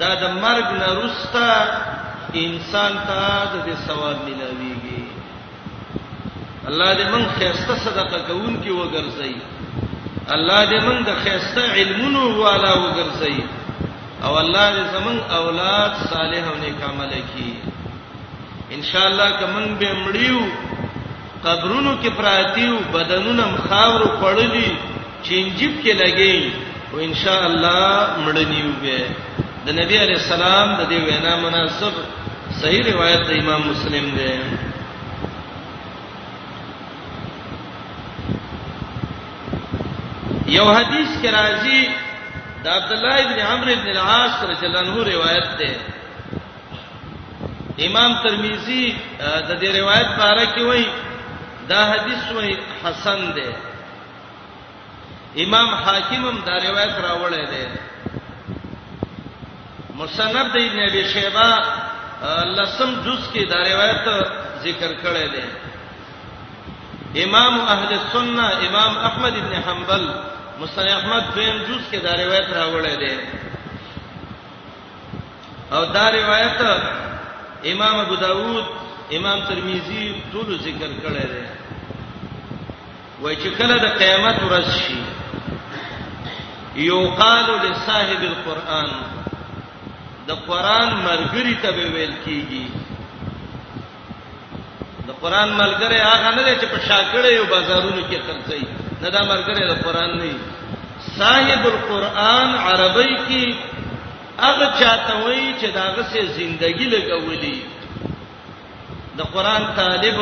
دا د مرګ نه رستا انسان ته د دې ثواب ملاويږي الله دې موږ خیرسته صدقه کوونکې وګرځي الله دې موږ د خیرسته علمونو والا وګرځي او الله دې زمون اولاد صالح او نیک عمل کړي ان شاء الله کوم به مړیو قبرونو کې پراتیو بدنونه مخاور پړلي چینجیب کې لګي او ان شاء الله مړنیو به د نبی علی السلام د دې وینا مناسب صحیح روایت د امام مسلم دی یو حدیث کې راځي د عبد الله ابن عمرو ابن العاص رضی الله عنه روایت ده امام ترمذی د دې روایت په اړه کې وایي دا حدیث وایي حسن ده امام حاکم هم دا روایت راوړی دی مصنف د ابن ابي شيبه لسم جز کې دا روایت ذکر کړی دی امام اهل السنه امام احمد ابن حنبل مصنف احمد دویم جز کې دا روایت راوړی دی او دا روایت امام ابو داود امام ترمذی ټول ذکر کړی دی وای چې کله د قیامت ورځ شي یو قالو لصاحب القرآن د قرآن مرګري ته ویل کیږي د قرآن ملګری هغه نه دی چې په شاکړې یو بازارونو کې خرڅي نه دا ملګری د قرآن نه صاحب القرآن عربی کې هغه چاته وایي چې داغه سه ژوندۍ لګولې د قران طالب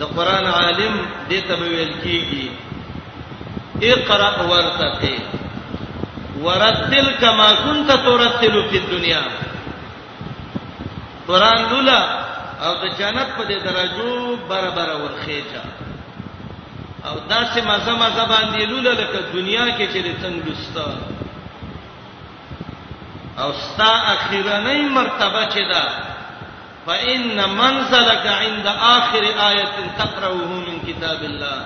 د قران عالم دې ته ویل کیږي اقرا ورتقي ورتل کما كنت ترتل فی الدنيا قران لولا او د جنت په دې درجو برابر ورخېچا او داسې مزه مزه باندې لولا لکه دنیا کې چې څنګه لستا او ستا اخیرنۍ مرتبه چې ده فإن منزلك عند آخر آية تقرأه من كتاب الله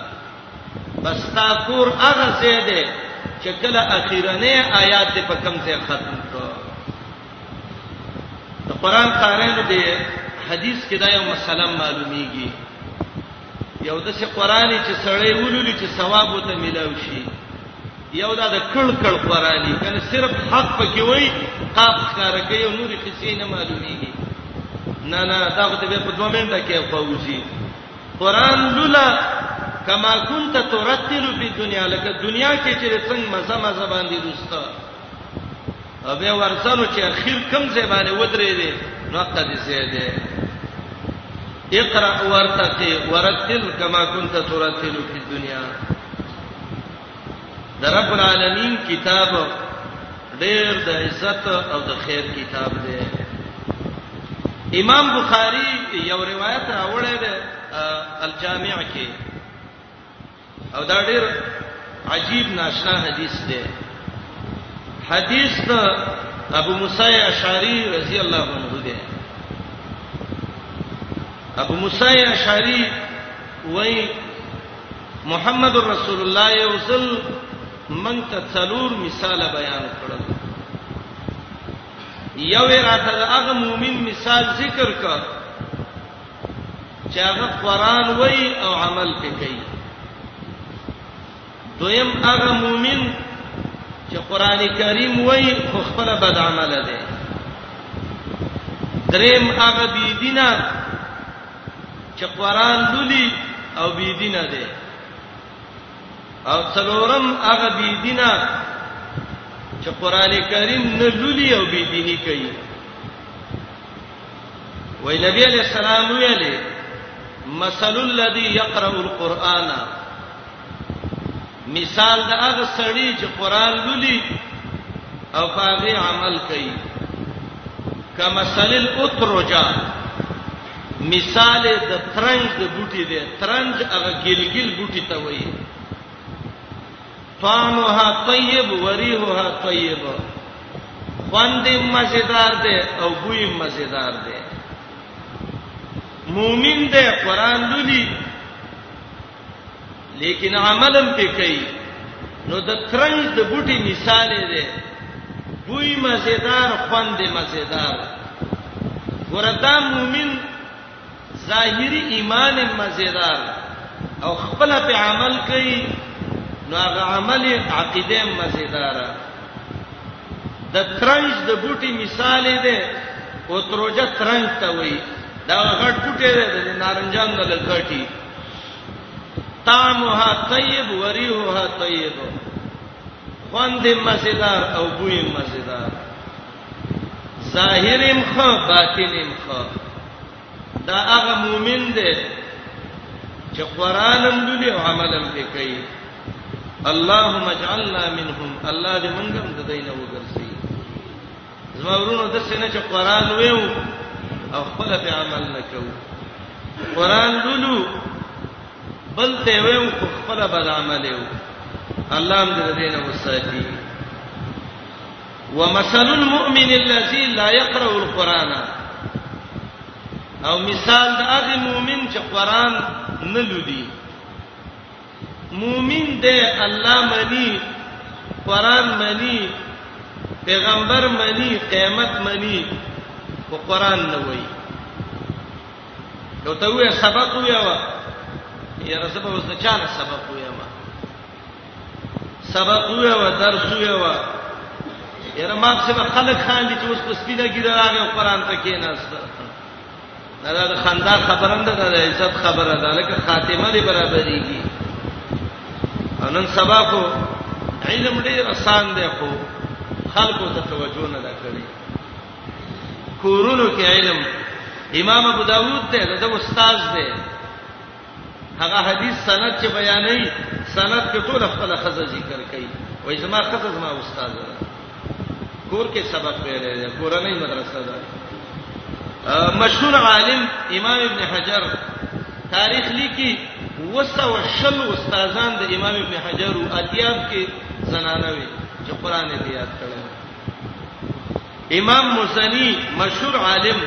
بس تا کور هغه ځای دی چې کله اخیرنۍ آیات په کم ځای ختم کړو د قران قارین دی حدیث کې دا یو مسله معلومیږي یو د څه قرآنی چې سړی ولولي چې ثواب وته ملاو شي یو دا د کړ کړ قرآنی کنه صرف حق پکې وای قاف کار کوي او نور قصې نه معلومیږي نه نه دا خو ته په دوه منټه کې فوزي قرآن لولا کما كنت ترتل فی دنیا لکه دنیا کې چې څنګه مزه مزه باندې دوستا او به ورسره چې اخیر کم ځای باندې ودرې دي نو قد زیاده اقرا ورتقي ورتل کما كنت ترتل في الدنيا د رب العالمین کتاب ډېر د عزت او د خیر کتاب دی امام بخاری یو روایت راوړی دی الجامع کې او دا ډیر عجیب ناشنا حدیث دی حدیث د ابو موسی اشعری رضی الله عنه دی ابو موسی اشعری وای محمد رسول الله یو ځل من ته څلور مثال بیان کړل یو راته هغه مؤمن مثال ذکر کړ چې هغه قران وای او عمل پې کوي دویم هغه مؤمن چې قران کریم وای خو خپل بد عمل دی دریم هغه بی دینه چې قران لولي او بی دینه دی او څلورم هغه بی دینه چې قران کریم نه لولي او بی دینی کوي وای نبی علیہ السلام ویلي مثل الذي يقرأ القرآن مثال دا هغه سړی چې قرآن لولي او پاغي عمل کوي کما مثل الاترجا مثال د ترنج د بوټي دی ترنج هغه ګلګل بوټي ته وایي طعمها طیب وریحها طیب خوند مزیدار دی او بوی مزیدار دی مومن دی قران لولي لیکن عملم پې کوي نو د ترنګ د بوټي مثال دی بوی مزیدار خوند مزیدار ورته مومن ظاهري ایمان یې مزیدار او خپل په عمل کوي نو هغه عمل عقیده یې مزیدار د ترنج د بوټي مثال دی او تروجه ترنج ته وایي دا غټ بوټي دی د نارنجان د لکټي طعمها طیب وریحها طیب خوند مزیدار او بوی مزیدار ظاهرم خو باطنم خو دا هغه مؤمن دی چې قران هم لولي او عمل هم کوي اللهم اجعلنا منهم الله دې موږ هم د دینه وګرځي زما ورونو د سینې چې قران ویو او خپل په عمل نکو قران لولو بل ته ویو خپل بد عمل یو الله دې دینه وساتي ومثل المؤمن الذي لا يقرأ القرآن او مثال د هغه مؤمن چې قرآن نه لولي مؤمن دی الله مني قرآن مني پیغمبر مني قیامت مني او قرآن نه وایي یو ته وې سبق ویوا یاره سبق وسه چانه سبق ویوا سبق وې و درس وې و یره ما څه به خلک خان دي چې اوس په سپیده کې راغی او قران ته کې نهسته دا د خندا خبرنده ده د عزت خبره ده لکه خاتمه دی برابرېږي انن سبا کو علم ډیر آسان دی خو خلکو ته توجه نه دا کړی کورونو کې علم امام ابو داوود ته د استاد دی هغه حدیث سند چې بیانوي سند کې ټول خپل خزه ذکر کوي وای زما خزه زما استاد ده کور کې سبق ویلې ده کورنۍ مدرسه ده مشهور عالم امام ابن حجر تاریخ لیکي وسو شل استادان د امام ابن حجر او اتیاب کې زنانه وي چې قران دې یاد کړي امام مزنی مشهور عالم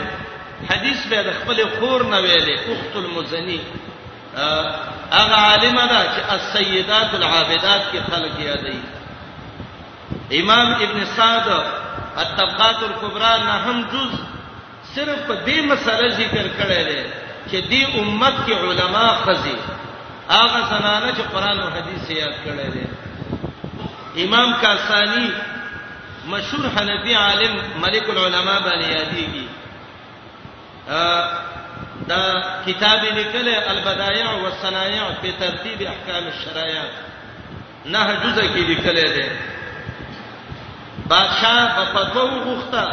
حدیث به د خپل خور نه ویلې اخت المزنی هغه عالم ده چې السیدات العابدات کې خلق یادې امام ابن سعد الطبقات الكبرى نه هم جز صرف په دې مسله ذکر کړی دی چې دې امت کې علما خزي هغه زنانه چې قران او حديث یاد کړی دی امام کاسانی مشهور حنفي عالم ملک العلماء باندې یادېږي دا کتاب لیکل البدایع والصنایع په ترتیب احکام الشرایع نه جزء کې لیکلې ده بادشاہ په فتوا وغوښته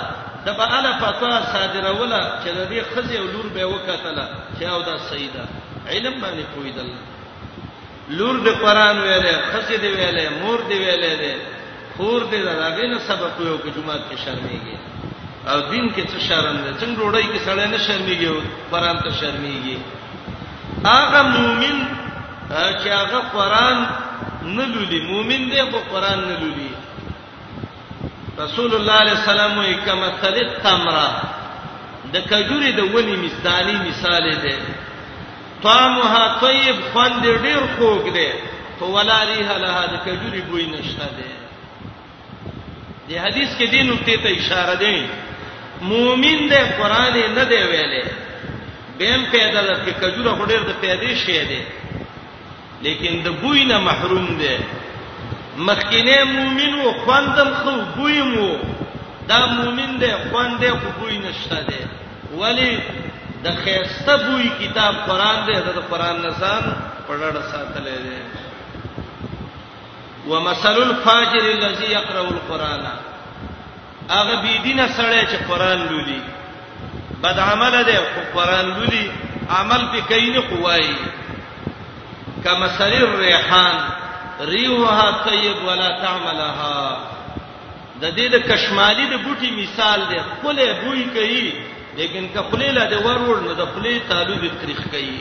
د بالا فتوا صادروله چې د دې خزي او لور به وکټله چې او دا سیدا علم باندې پویدل لور د قران ویلې خزي دی ویلې مور دی ویلې ده خور دی داګه نه سبق یو کې جمعه کې شرمېږي او دین کې څه شرم ده څنګه ډوړی کې سړی نه شرمېږي قران ته شرمېږي هغه مؤمن چې هغه قران نه لولي مؤمن دی خو قران نه لولي رسول الله علیه السلام یې کما ثلث تمره د کجوري د ونی مثالی مثال دی طعمها طيب خوند ډیر خوږ دی خو ولا ریه لها د کجوري بوی نشته دی دی حدیث کې دې نقطې ته اشاره ده مؤمن دې قران نه دی ویلې بهم پیدا ده چې کجوره هډر د پیدې شې ده لیکن د بوی نه محروم ده مخکینه مؤمن او خوندم خو بوی مو دا مؤمن دې خوند دې خو بوی نشته ده ولی د خیسته بوی کتاب قران دې د قران نسان پړړ ساتلې ده ومثل الفاجر الذي يقرأ القرآن هغه بی دینه سړی چې قران لولي بد عمل دی خو قران لولي عمل په کینه قوای کما سریر ریحان ریوها طیب ولا تعملها د دې د کشمالی د بوټي مثال دی خله بوی کوي لیکن کپلې لا د ورور نه د خپلې تعالو د تاریخ کوي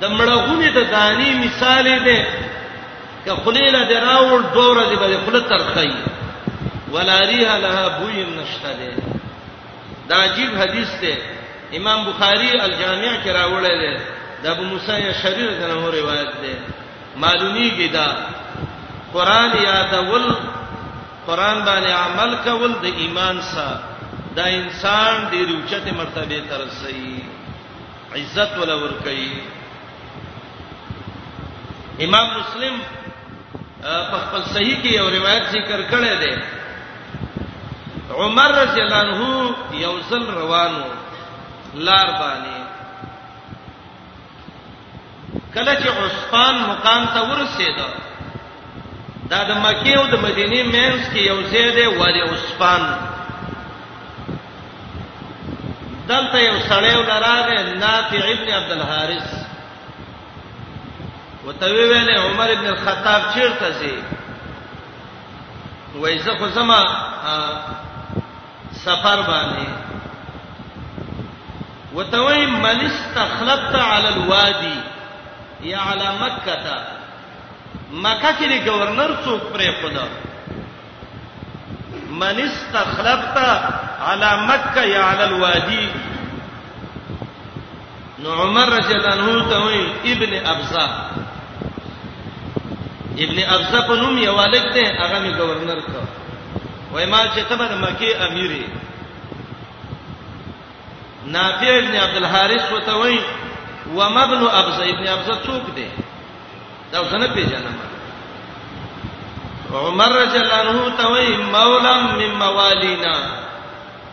د مړغونې د دانی مثال دی که خلیل د راوړ دوه ورځې به خپل ترخی ولاریه لها بویم نشته دی دا عجیب حدیث دی امام بخاری الجامع کې راوړی دی د ابو موسی شریر څخه روایت دی معلومیږي دا قران یادول قران باندې عمل کول د ایمان سره دا انسان ډیر اوچته مرتبه ترسي عزت ولا ورکي امام مسلم په خپل صحیح کې یو روایت ذکر کړی دی عمر رضی الله عنه یو ځل روانو لار باندې کله چې عثمان مقام ته ورسید دا د مکه او د مدینه مینس کې یو ځای دی ولی عثمان دلته یو سړی ولراغه نافع ابن عبد الحارث وتوی ویل عمر ابن الخطاب چیرته زی وای زه خو زما سفر باندې وتوي من استخلفت على الوادي یا علی مکه تا مکه کې د گورنر څوک پرې خدا من استخلفت علی مکه یا علی الوادی نو عمر رضی الله عنه ته وی ابن ابزا ابن ابزا په نوم یو الک دی هغه می گورنر ته وای ما چې ته د مکی امیری نافع ابن عبد الحارث وته وای و مبن ابزا ابن ابزا څوک دی دا څنګه پیژنم عمر رضی الله عنه ته وای مولا من موالینا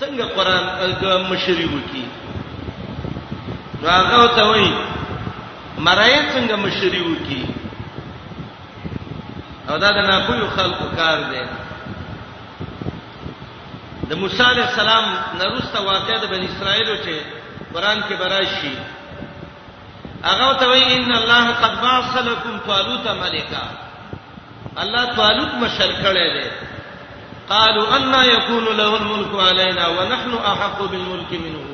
څنګه قران کوم مشری وکی نو هغه ته وای مرای څنګه مشری وکی او دا د ناپوهو خلکو کار دی د موسی علی السلام نرسته واقعه د بنی اسرائیل چې قران کې براشي هغه ته وای ان الله قد باص لكم طالوت ملکا الله طالوت مشر کړي دي قالوا ان يكون له الملك علينا ونحن احق بالملك منه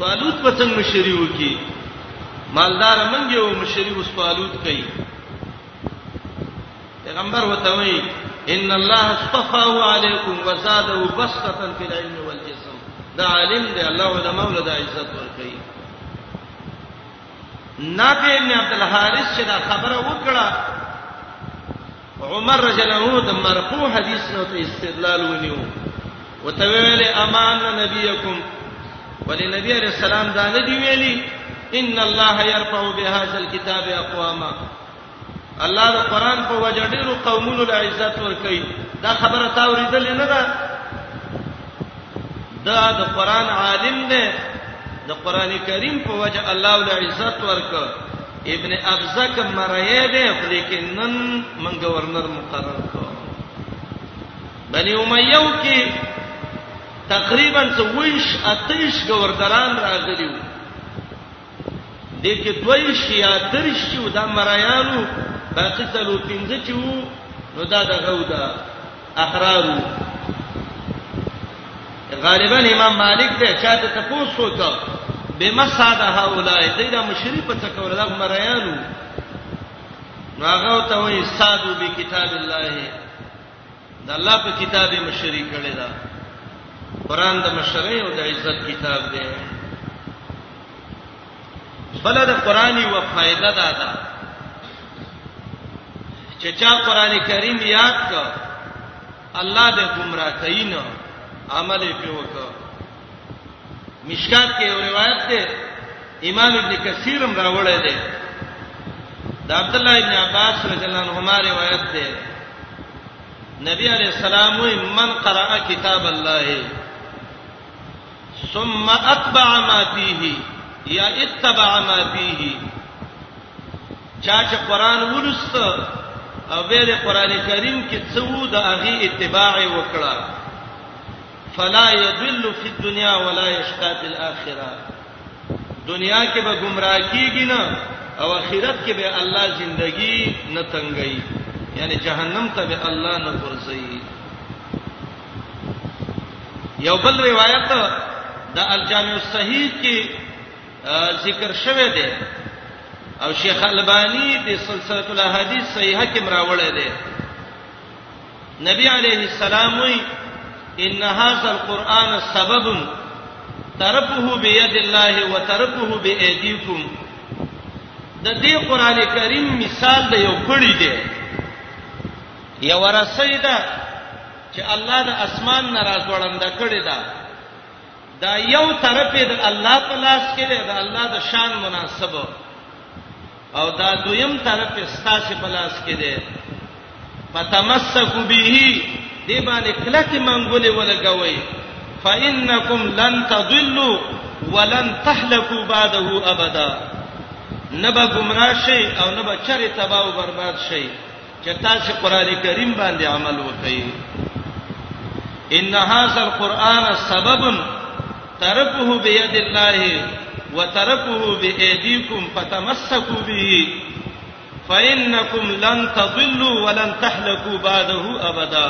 طالوت په څنګه مشري وکي مالدار منګي او مشري اوس طالوت کوي پیغمبر وتوي ان الله اصطفاه عليكم وزاده بسطه في العلم والجسم دا عالم دی الله علماء له عزت ورکړي نافع ابن عبد الحارث چې دا خبره وکړه عمر رضی الله عنه د مرفوع حدیث نو ته استدلال ونیو وتویل امان نبیکم ولی نبی علیہ السلام دا نه دی ویلی ان الله يرفع بهذا الكتاب اقواما الله د قران په وجه ډیرو قومونو له عزت ورکړي دا خبره تا ورېدل نه ده دا د قران عالم دی د قران کریم په وجه الله له عزت ورکړ ابن ابزک مرایه دی خو لیکن نن من گورنر مقرر کړ بنی امیه کې تقریبا 28 اتیش گورنران راغلي وو دې کې دوه شي یا درې شي او دا مرایانو باقي څلو پنځه چې وو نو دا دغه و دا احرارو غالبا امام مالک ته چاته تاسو وکړه بمساده هؤلاء دې دا مشری په تکول دا مرایانو نو هغه ته وایي سادو به کتاب الله د الله په کتاب یې مشري کړې ده قران د مشرۍ او د عزت کتاب دی بل د قران یو فائدہ ده دا چې چا قران کریم یاد کړ الله دې گمراه کین عمل یې په وکړ مشکات کې یو روایت ده امام ابن کثیر هم راوړی دی د عبد الله ابن عباس رضی الله عنهما روایت ده نبی علیہ السلام من قرأ کتاب الله ثم اتبع ما فيه یا اتبع ما فيه چا چې قران ولست او به د قران کریم کې څو د هغه اتباع وکړه فلا يضل في الدنيا ولا يشقى في الاخره دنیا کې به گمراه کیږي نه او اخرت کې به الله زندگی نه تنګي یعنی جهنم ته به الله نه ورځي یو بل روایت د الجامع الصحیح کې ذکر شوه دی او شیخ البانی د سلسله الاحاديث صحیحه کې مراوړی دی نبی علیه السلام وی ان هاذا القران سبب ترکه بيد الله وترکه بايديكم د دې قران کریم مثال د یو کړي دی یو رسیدا چې الله د اسمان نه راځوړند کړي دا دا یو طرف د الله په لاس کې دی دا الله د شان مناسبه او دا دویم طرف ستاسو په لاس کې دی فتمسکو به دی باندې کلک منګولې ولګوي فإنکم لن تضلوا ولن تهلكوا بعده ابدا نبا گمراه شي او نبا چرې تباہ او برباد شي چې تاسو قران کریم باندې عمل وکړئ ان هاذا القران سبب ترکه بيد الله وترکه بايديكم فتمسكوا به فانكم لن تضلوا ولن تهلكوا بعده ابدا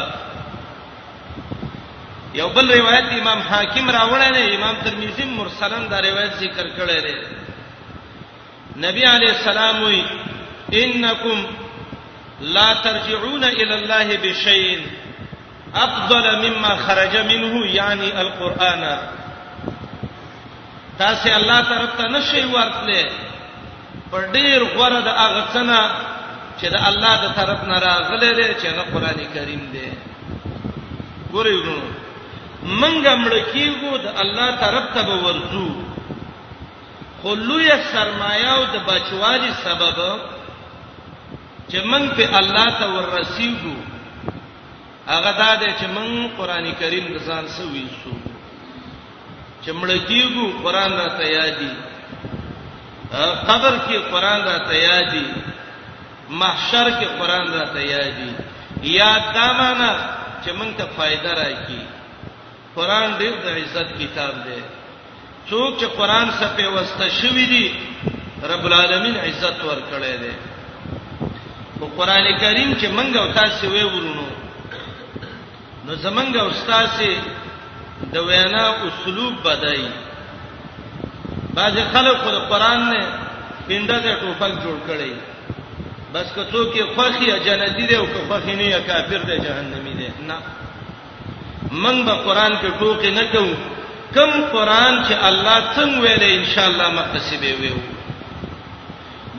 یو بل روایت امام حاکم راوړی دی امام ترمذی مرسلن دا روایت ذکر کړی دی نبی علیہ السلام وی انکم لا ترجعون الى الله بشيء افضل مما خرج منه یعنی القرآن تاسو الله طرف ته نشي ورتله پر ډیر غره د هغه څنګه چې د الله د طرف نه راغله ده چې هغه قران کریم دی ګورې ورونو منګه مړ کیږو د الله طرف ته ورځو خو لویه سرمایه او د بچوالي سبب چې موږ په الله ته ورسیږو هغه دا دی چې موږ قران کریم د ځان سوي سو چې مړ کیږو قران را تیادي قبر کې قران را تیادي محشر کې قران را تیادي یاد دا معنا چې موږ ته فائدہ راکړي قران ډیر د عزت کتاب دی څوک چې قران سپه وسته شوی دی رب العالمین عزت ورکړی دی او قران کریم چې منګه او تاسو وی ورونو نو زمنګ او تاسو د وینا اسلوب بدای بعض خلک خو د قران نه پینده ته ټوپک جوړ کړي بس کڅو کې خوخي جنتی دی او که خوخي نه کافر دی جهنمی دی نه من به قران کې ټوکې نه کوو کم قران چې الله څنګه ویلې ان شاء الله مقصې به ویو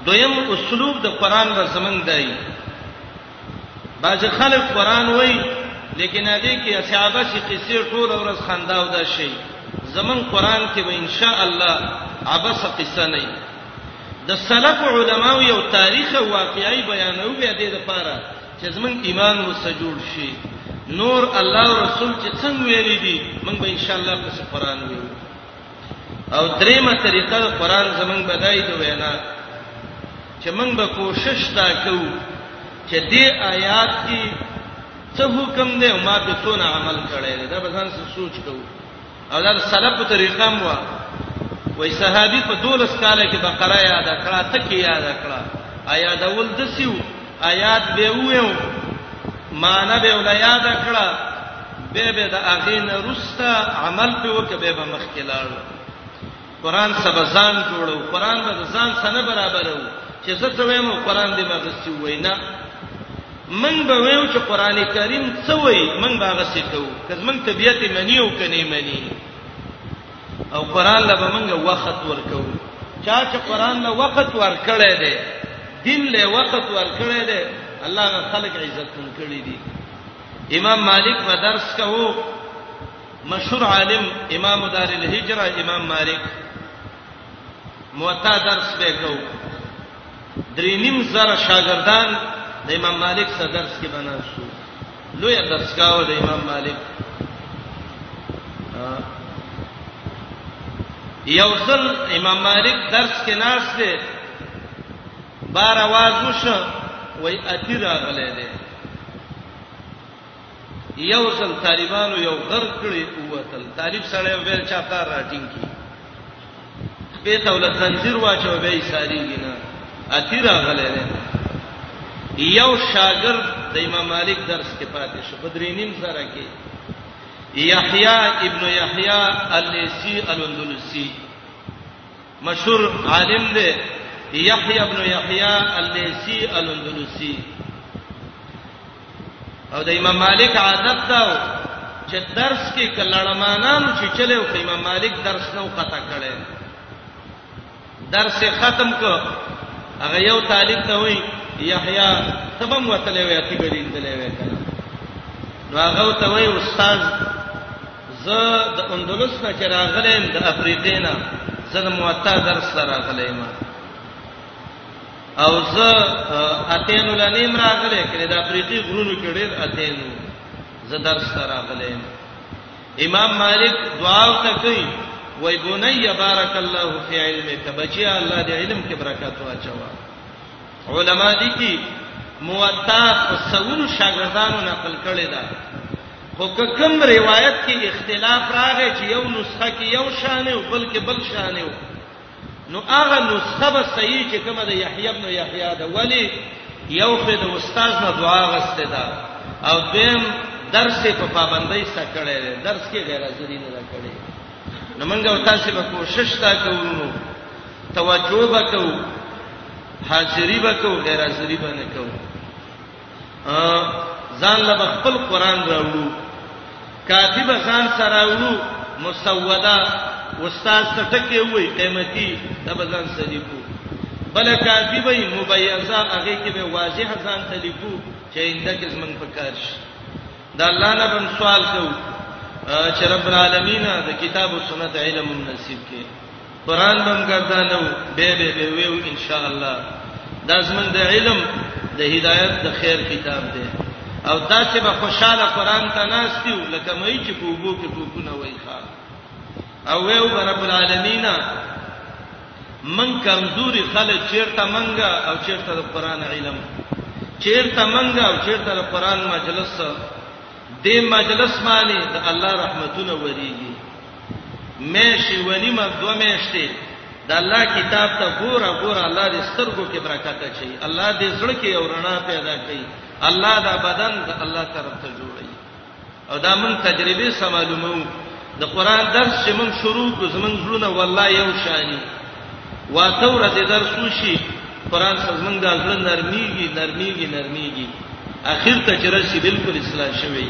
دویم اسلوب د قران را زمنګ دی باج خلک قران وای لیکن دې کې اصحابه چې قصې ټول ورځ خندا او دا شي زمون قران کې به ان شاء الله عبس قصه نه د سلف علماو یو تاریخ واقعي بیانوي به دې لپاره چې زمون ایمان وسجوړ شي نور الله او رسول چې څنګه ویلي دي موږ به ان شاء الله پس قران ویو او دریمه طریقه د قران زمون بدای دی وینا چې موږ به کوشش تا کوو چې دې آیات کې څه حکم دی او ما په څونه عمل کړی دا به ځان سره سوچ کوو او دا سلف په طریقه مو وای صحابي په دولس کال کې بقره یاد کړه ته کې یاد کړه آیا دا ول دسیو آیات به ویو مان به ول یاد کړه به به د اغین رستا عمل په وکه به مخکې لاړو قران سبا ځان جوړو قران به ځان سره برابرو چې زه ته وایم قران دې ما غسی وینا من به ویو چې قران کریم څه وای من به غسی کوو کز من طبیعت منی او کني منی او قران له موږ وخت ورکو چا چې قران له وخت ورکړې ده دین له وخت ورکړې ده الله غ خلق عزت کړی دي امام مالک مدرس کوو مشهور عالم امام دار الهجره امام مالک موطا درس وکاو درې نیم زره شاګردان د امام مالک سره درس کې بناسو لوی درس کاو د امام مالک یو ځل امام مالک درس کې ناس دی بار आवाज وشو وای اتی راغله دی یو ځل طالبانو یو غر کړی اوتل طالب سره به چا کار راټینګ کی به تول زنجیر واچو به یې ساریږي نه اتی راغله نه یو شاګرد د امام مالک درس کې پاتې شو په درې نیم سره کې یحیی ابن یحیی الیسی الاندلسی مشهور عالم دی یحیی ابن یحیی الیسی الاندلسی او د امام مالک عادت دا چې درس کې کلړمانان چې چلے او امام مالک درس نو قطع کړي درس ختم کو هغه یو طالب ته وای یحیی تبم وتلې وې اتی بدین تلې وې کنه نو هغه ته وای استاد زه د اندلس نه چې راغلم د افریقې نه زه د موطا درس راغلم او زه اتینو لنیم راغله کړه د افریقي غرونو کې ډېر اتینو زه درس راغله امام مالک دعا ته کوي وای بني بارک الله فی علمک بچیا الله دې علم کې برکت واچوا علما دي کې موطا سونو شاګردانو نقل کړي دا خو کوم روایت کې اختلاف راغی چې یو نسخه کې یو شانه او بلکې بل شانه نو هغه نسخه به صحیح چې کومه د یحیی ابن یحیی ده ولی یو خو د استاد نه دعا غسته ده او دیم درس په پابندۍ سره کړی دی درس کې غیر حاضری نه کړی نو موږ تاسو به کوشش تا کوو توجه وکړو حاضری وکړو غیر حاضری باندې کوو ځان له خپل قران راوړو کاتب ځان سره راوړو مسوده استاد ته ټکی وای قیمتي دا به ځان سره لیکو بل کاتب یې مبیزه هغه کې به واضح ځان ته لیکو چې انده کې زمنګ پکار شي دا الله نه بن سوال کوو چې رب العالمین د کتاب او سنت علم نصیب کړي قران بم ګرځالو به به به ویو ان شاء الله دا زمونږ د علم د هدایت د خیر کتاب دی او دا چې به خوشاله قران ته ناشتیو لکه مې چې په وګو کې ټوپونه وای ښا او ویو رب العالمین من کمزوري خلک چیرته منګه او چیرته د قران علم چیرته منګه او چیرته د قران مجلس دې مجلس باندې د الله رحمتونه وریږي میشي ونی ما دوه میشته د الله کتاب ته ګوره ګوره الله دې سترګو کې برکت اچي الله دې زړه کې او رڼا پیدا کړي الله دا بدن د الله طرف ته جوړي او دا مون تجربه سمالومو د قران درس چې مون شروع کو زمون زړونه والله یو شانی واته ورته درس وشي قران سره زمون د زړه نرميږي نرميږي نرميږي اخر ته چې راشي بالکل اصلاح شوي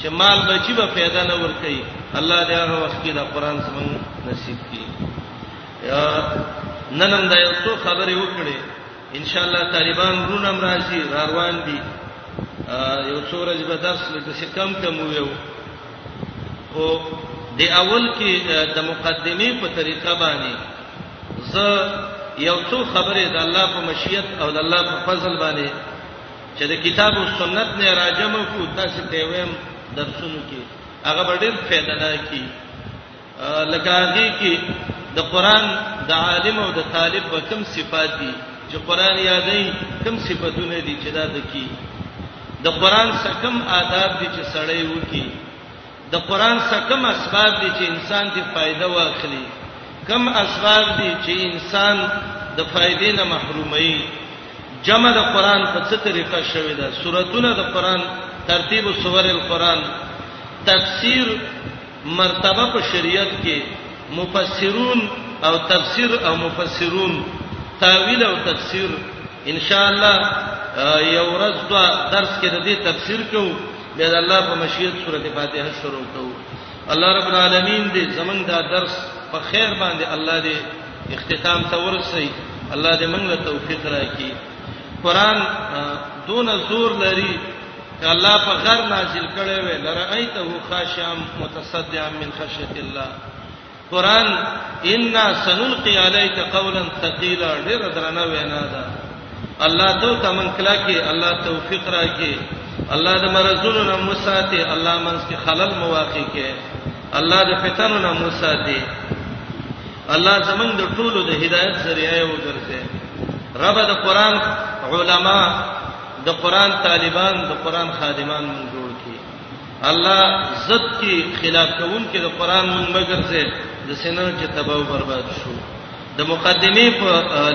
چې مال بچی به پیدا نه ور کوي الله دې هغه وخت کې دا قران زمون نصیب کړي یا ننم دا یو څو خبرې وکړي ان شاء الله طالبان رونم راځي روان دي یو څو ورځې به درس لږه څه کم کم ویو او د اول کې د مقدمه په طریقه باندې زه یو څو خبرې د الله په مشیت او د الله په فضل باندې چې د کتاب او سنت نه راجم کو تاسو ته ویم درسونو کې هغه ډېر فائدہ نه کی لکه هغه کې د قران د عالم او د طالب په کوم صفات دي چې قران یادې کوم صفاتونه دي چې دا د کی د قران څخه کوم آداب دي چې سړی وکی د قران څخه کوم اسباب دي چې انسان دې فائدہ واخلي کوم اسباب دي چې انسان د فائدې نه محرومي جمع د قران په څه طریقه شوې ده سوراتونه د قران ترتیب سور القران تفسیر مرتبه په شریعت کې مفسرون او تفسیر او مفسرون تاویل او تفسیر ان شاء الله یو ورځ دا درس کې د دې تفسیر کوو بیا د الله په مشیت سورته فاتحه شروع کوو الله رب العالمین دې زمنګ دا درس په خیر باندې الله دې اختتام ته ورسي الله دې موږ له توفیق راکړي قران دون زور لري چې الله په غر نازل کړي وي لرایته خاشعا متصدعا من خشیت الله قران ان سنلقي عليك قولا ثقيلا ډېر درنه وینا ده الله ته تمن کلا کې الله توفیق راکې الله د مرزونو نه مساته الله منس کې خلل مواقع کې الله د فتنو نه مساته الله زمنګ د ټولو د هدایت ذریعہ وګرځي رب د قران علما د قران طالبان د قران خادمان موږ الله زد کی خلاف کوون کې د قران مونږ مګر څه د سینو چې تباہ او برباد شو د مقدمه په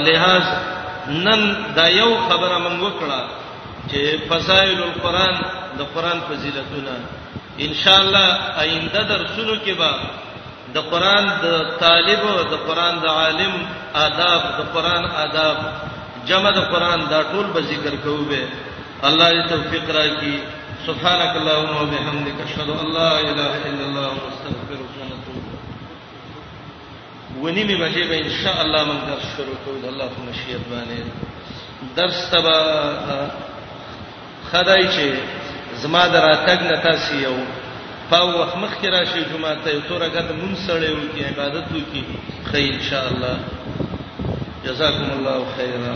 لحاظ نن دا یو خبره مونږ وکړه چې فضائل القرآن د قرآن فضیلتونه ان شاء الله آینده درسونو کې به د قرآن د طالب او د قرآن د عالم آداب د قرآن آداب جمع د قرآن دا ټول به ذکر کوو به الله دې توفیق راکړي سبحانك اللهم وبحمدك اشهد ان لا اله الا الله واستغفرك ونتوب ونی می بجې به ان شاء الله موږ درس شروع کوو د الله په مشیت باندې درس تبا خدای چې زما دراتګ نه تاسو یو پاو وخت مخ کې راشي جمعه ته تور غد مون سړې و کې عبادت وکي خیر ان شاء الله جزاکم الله خیرا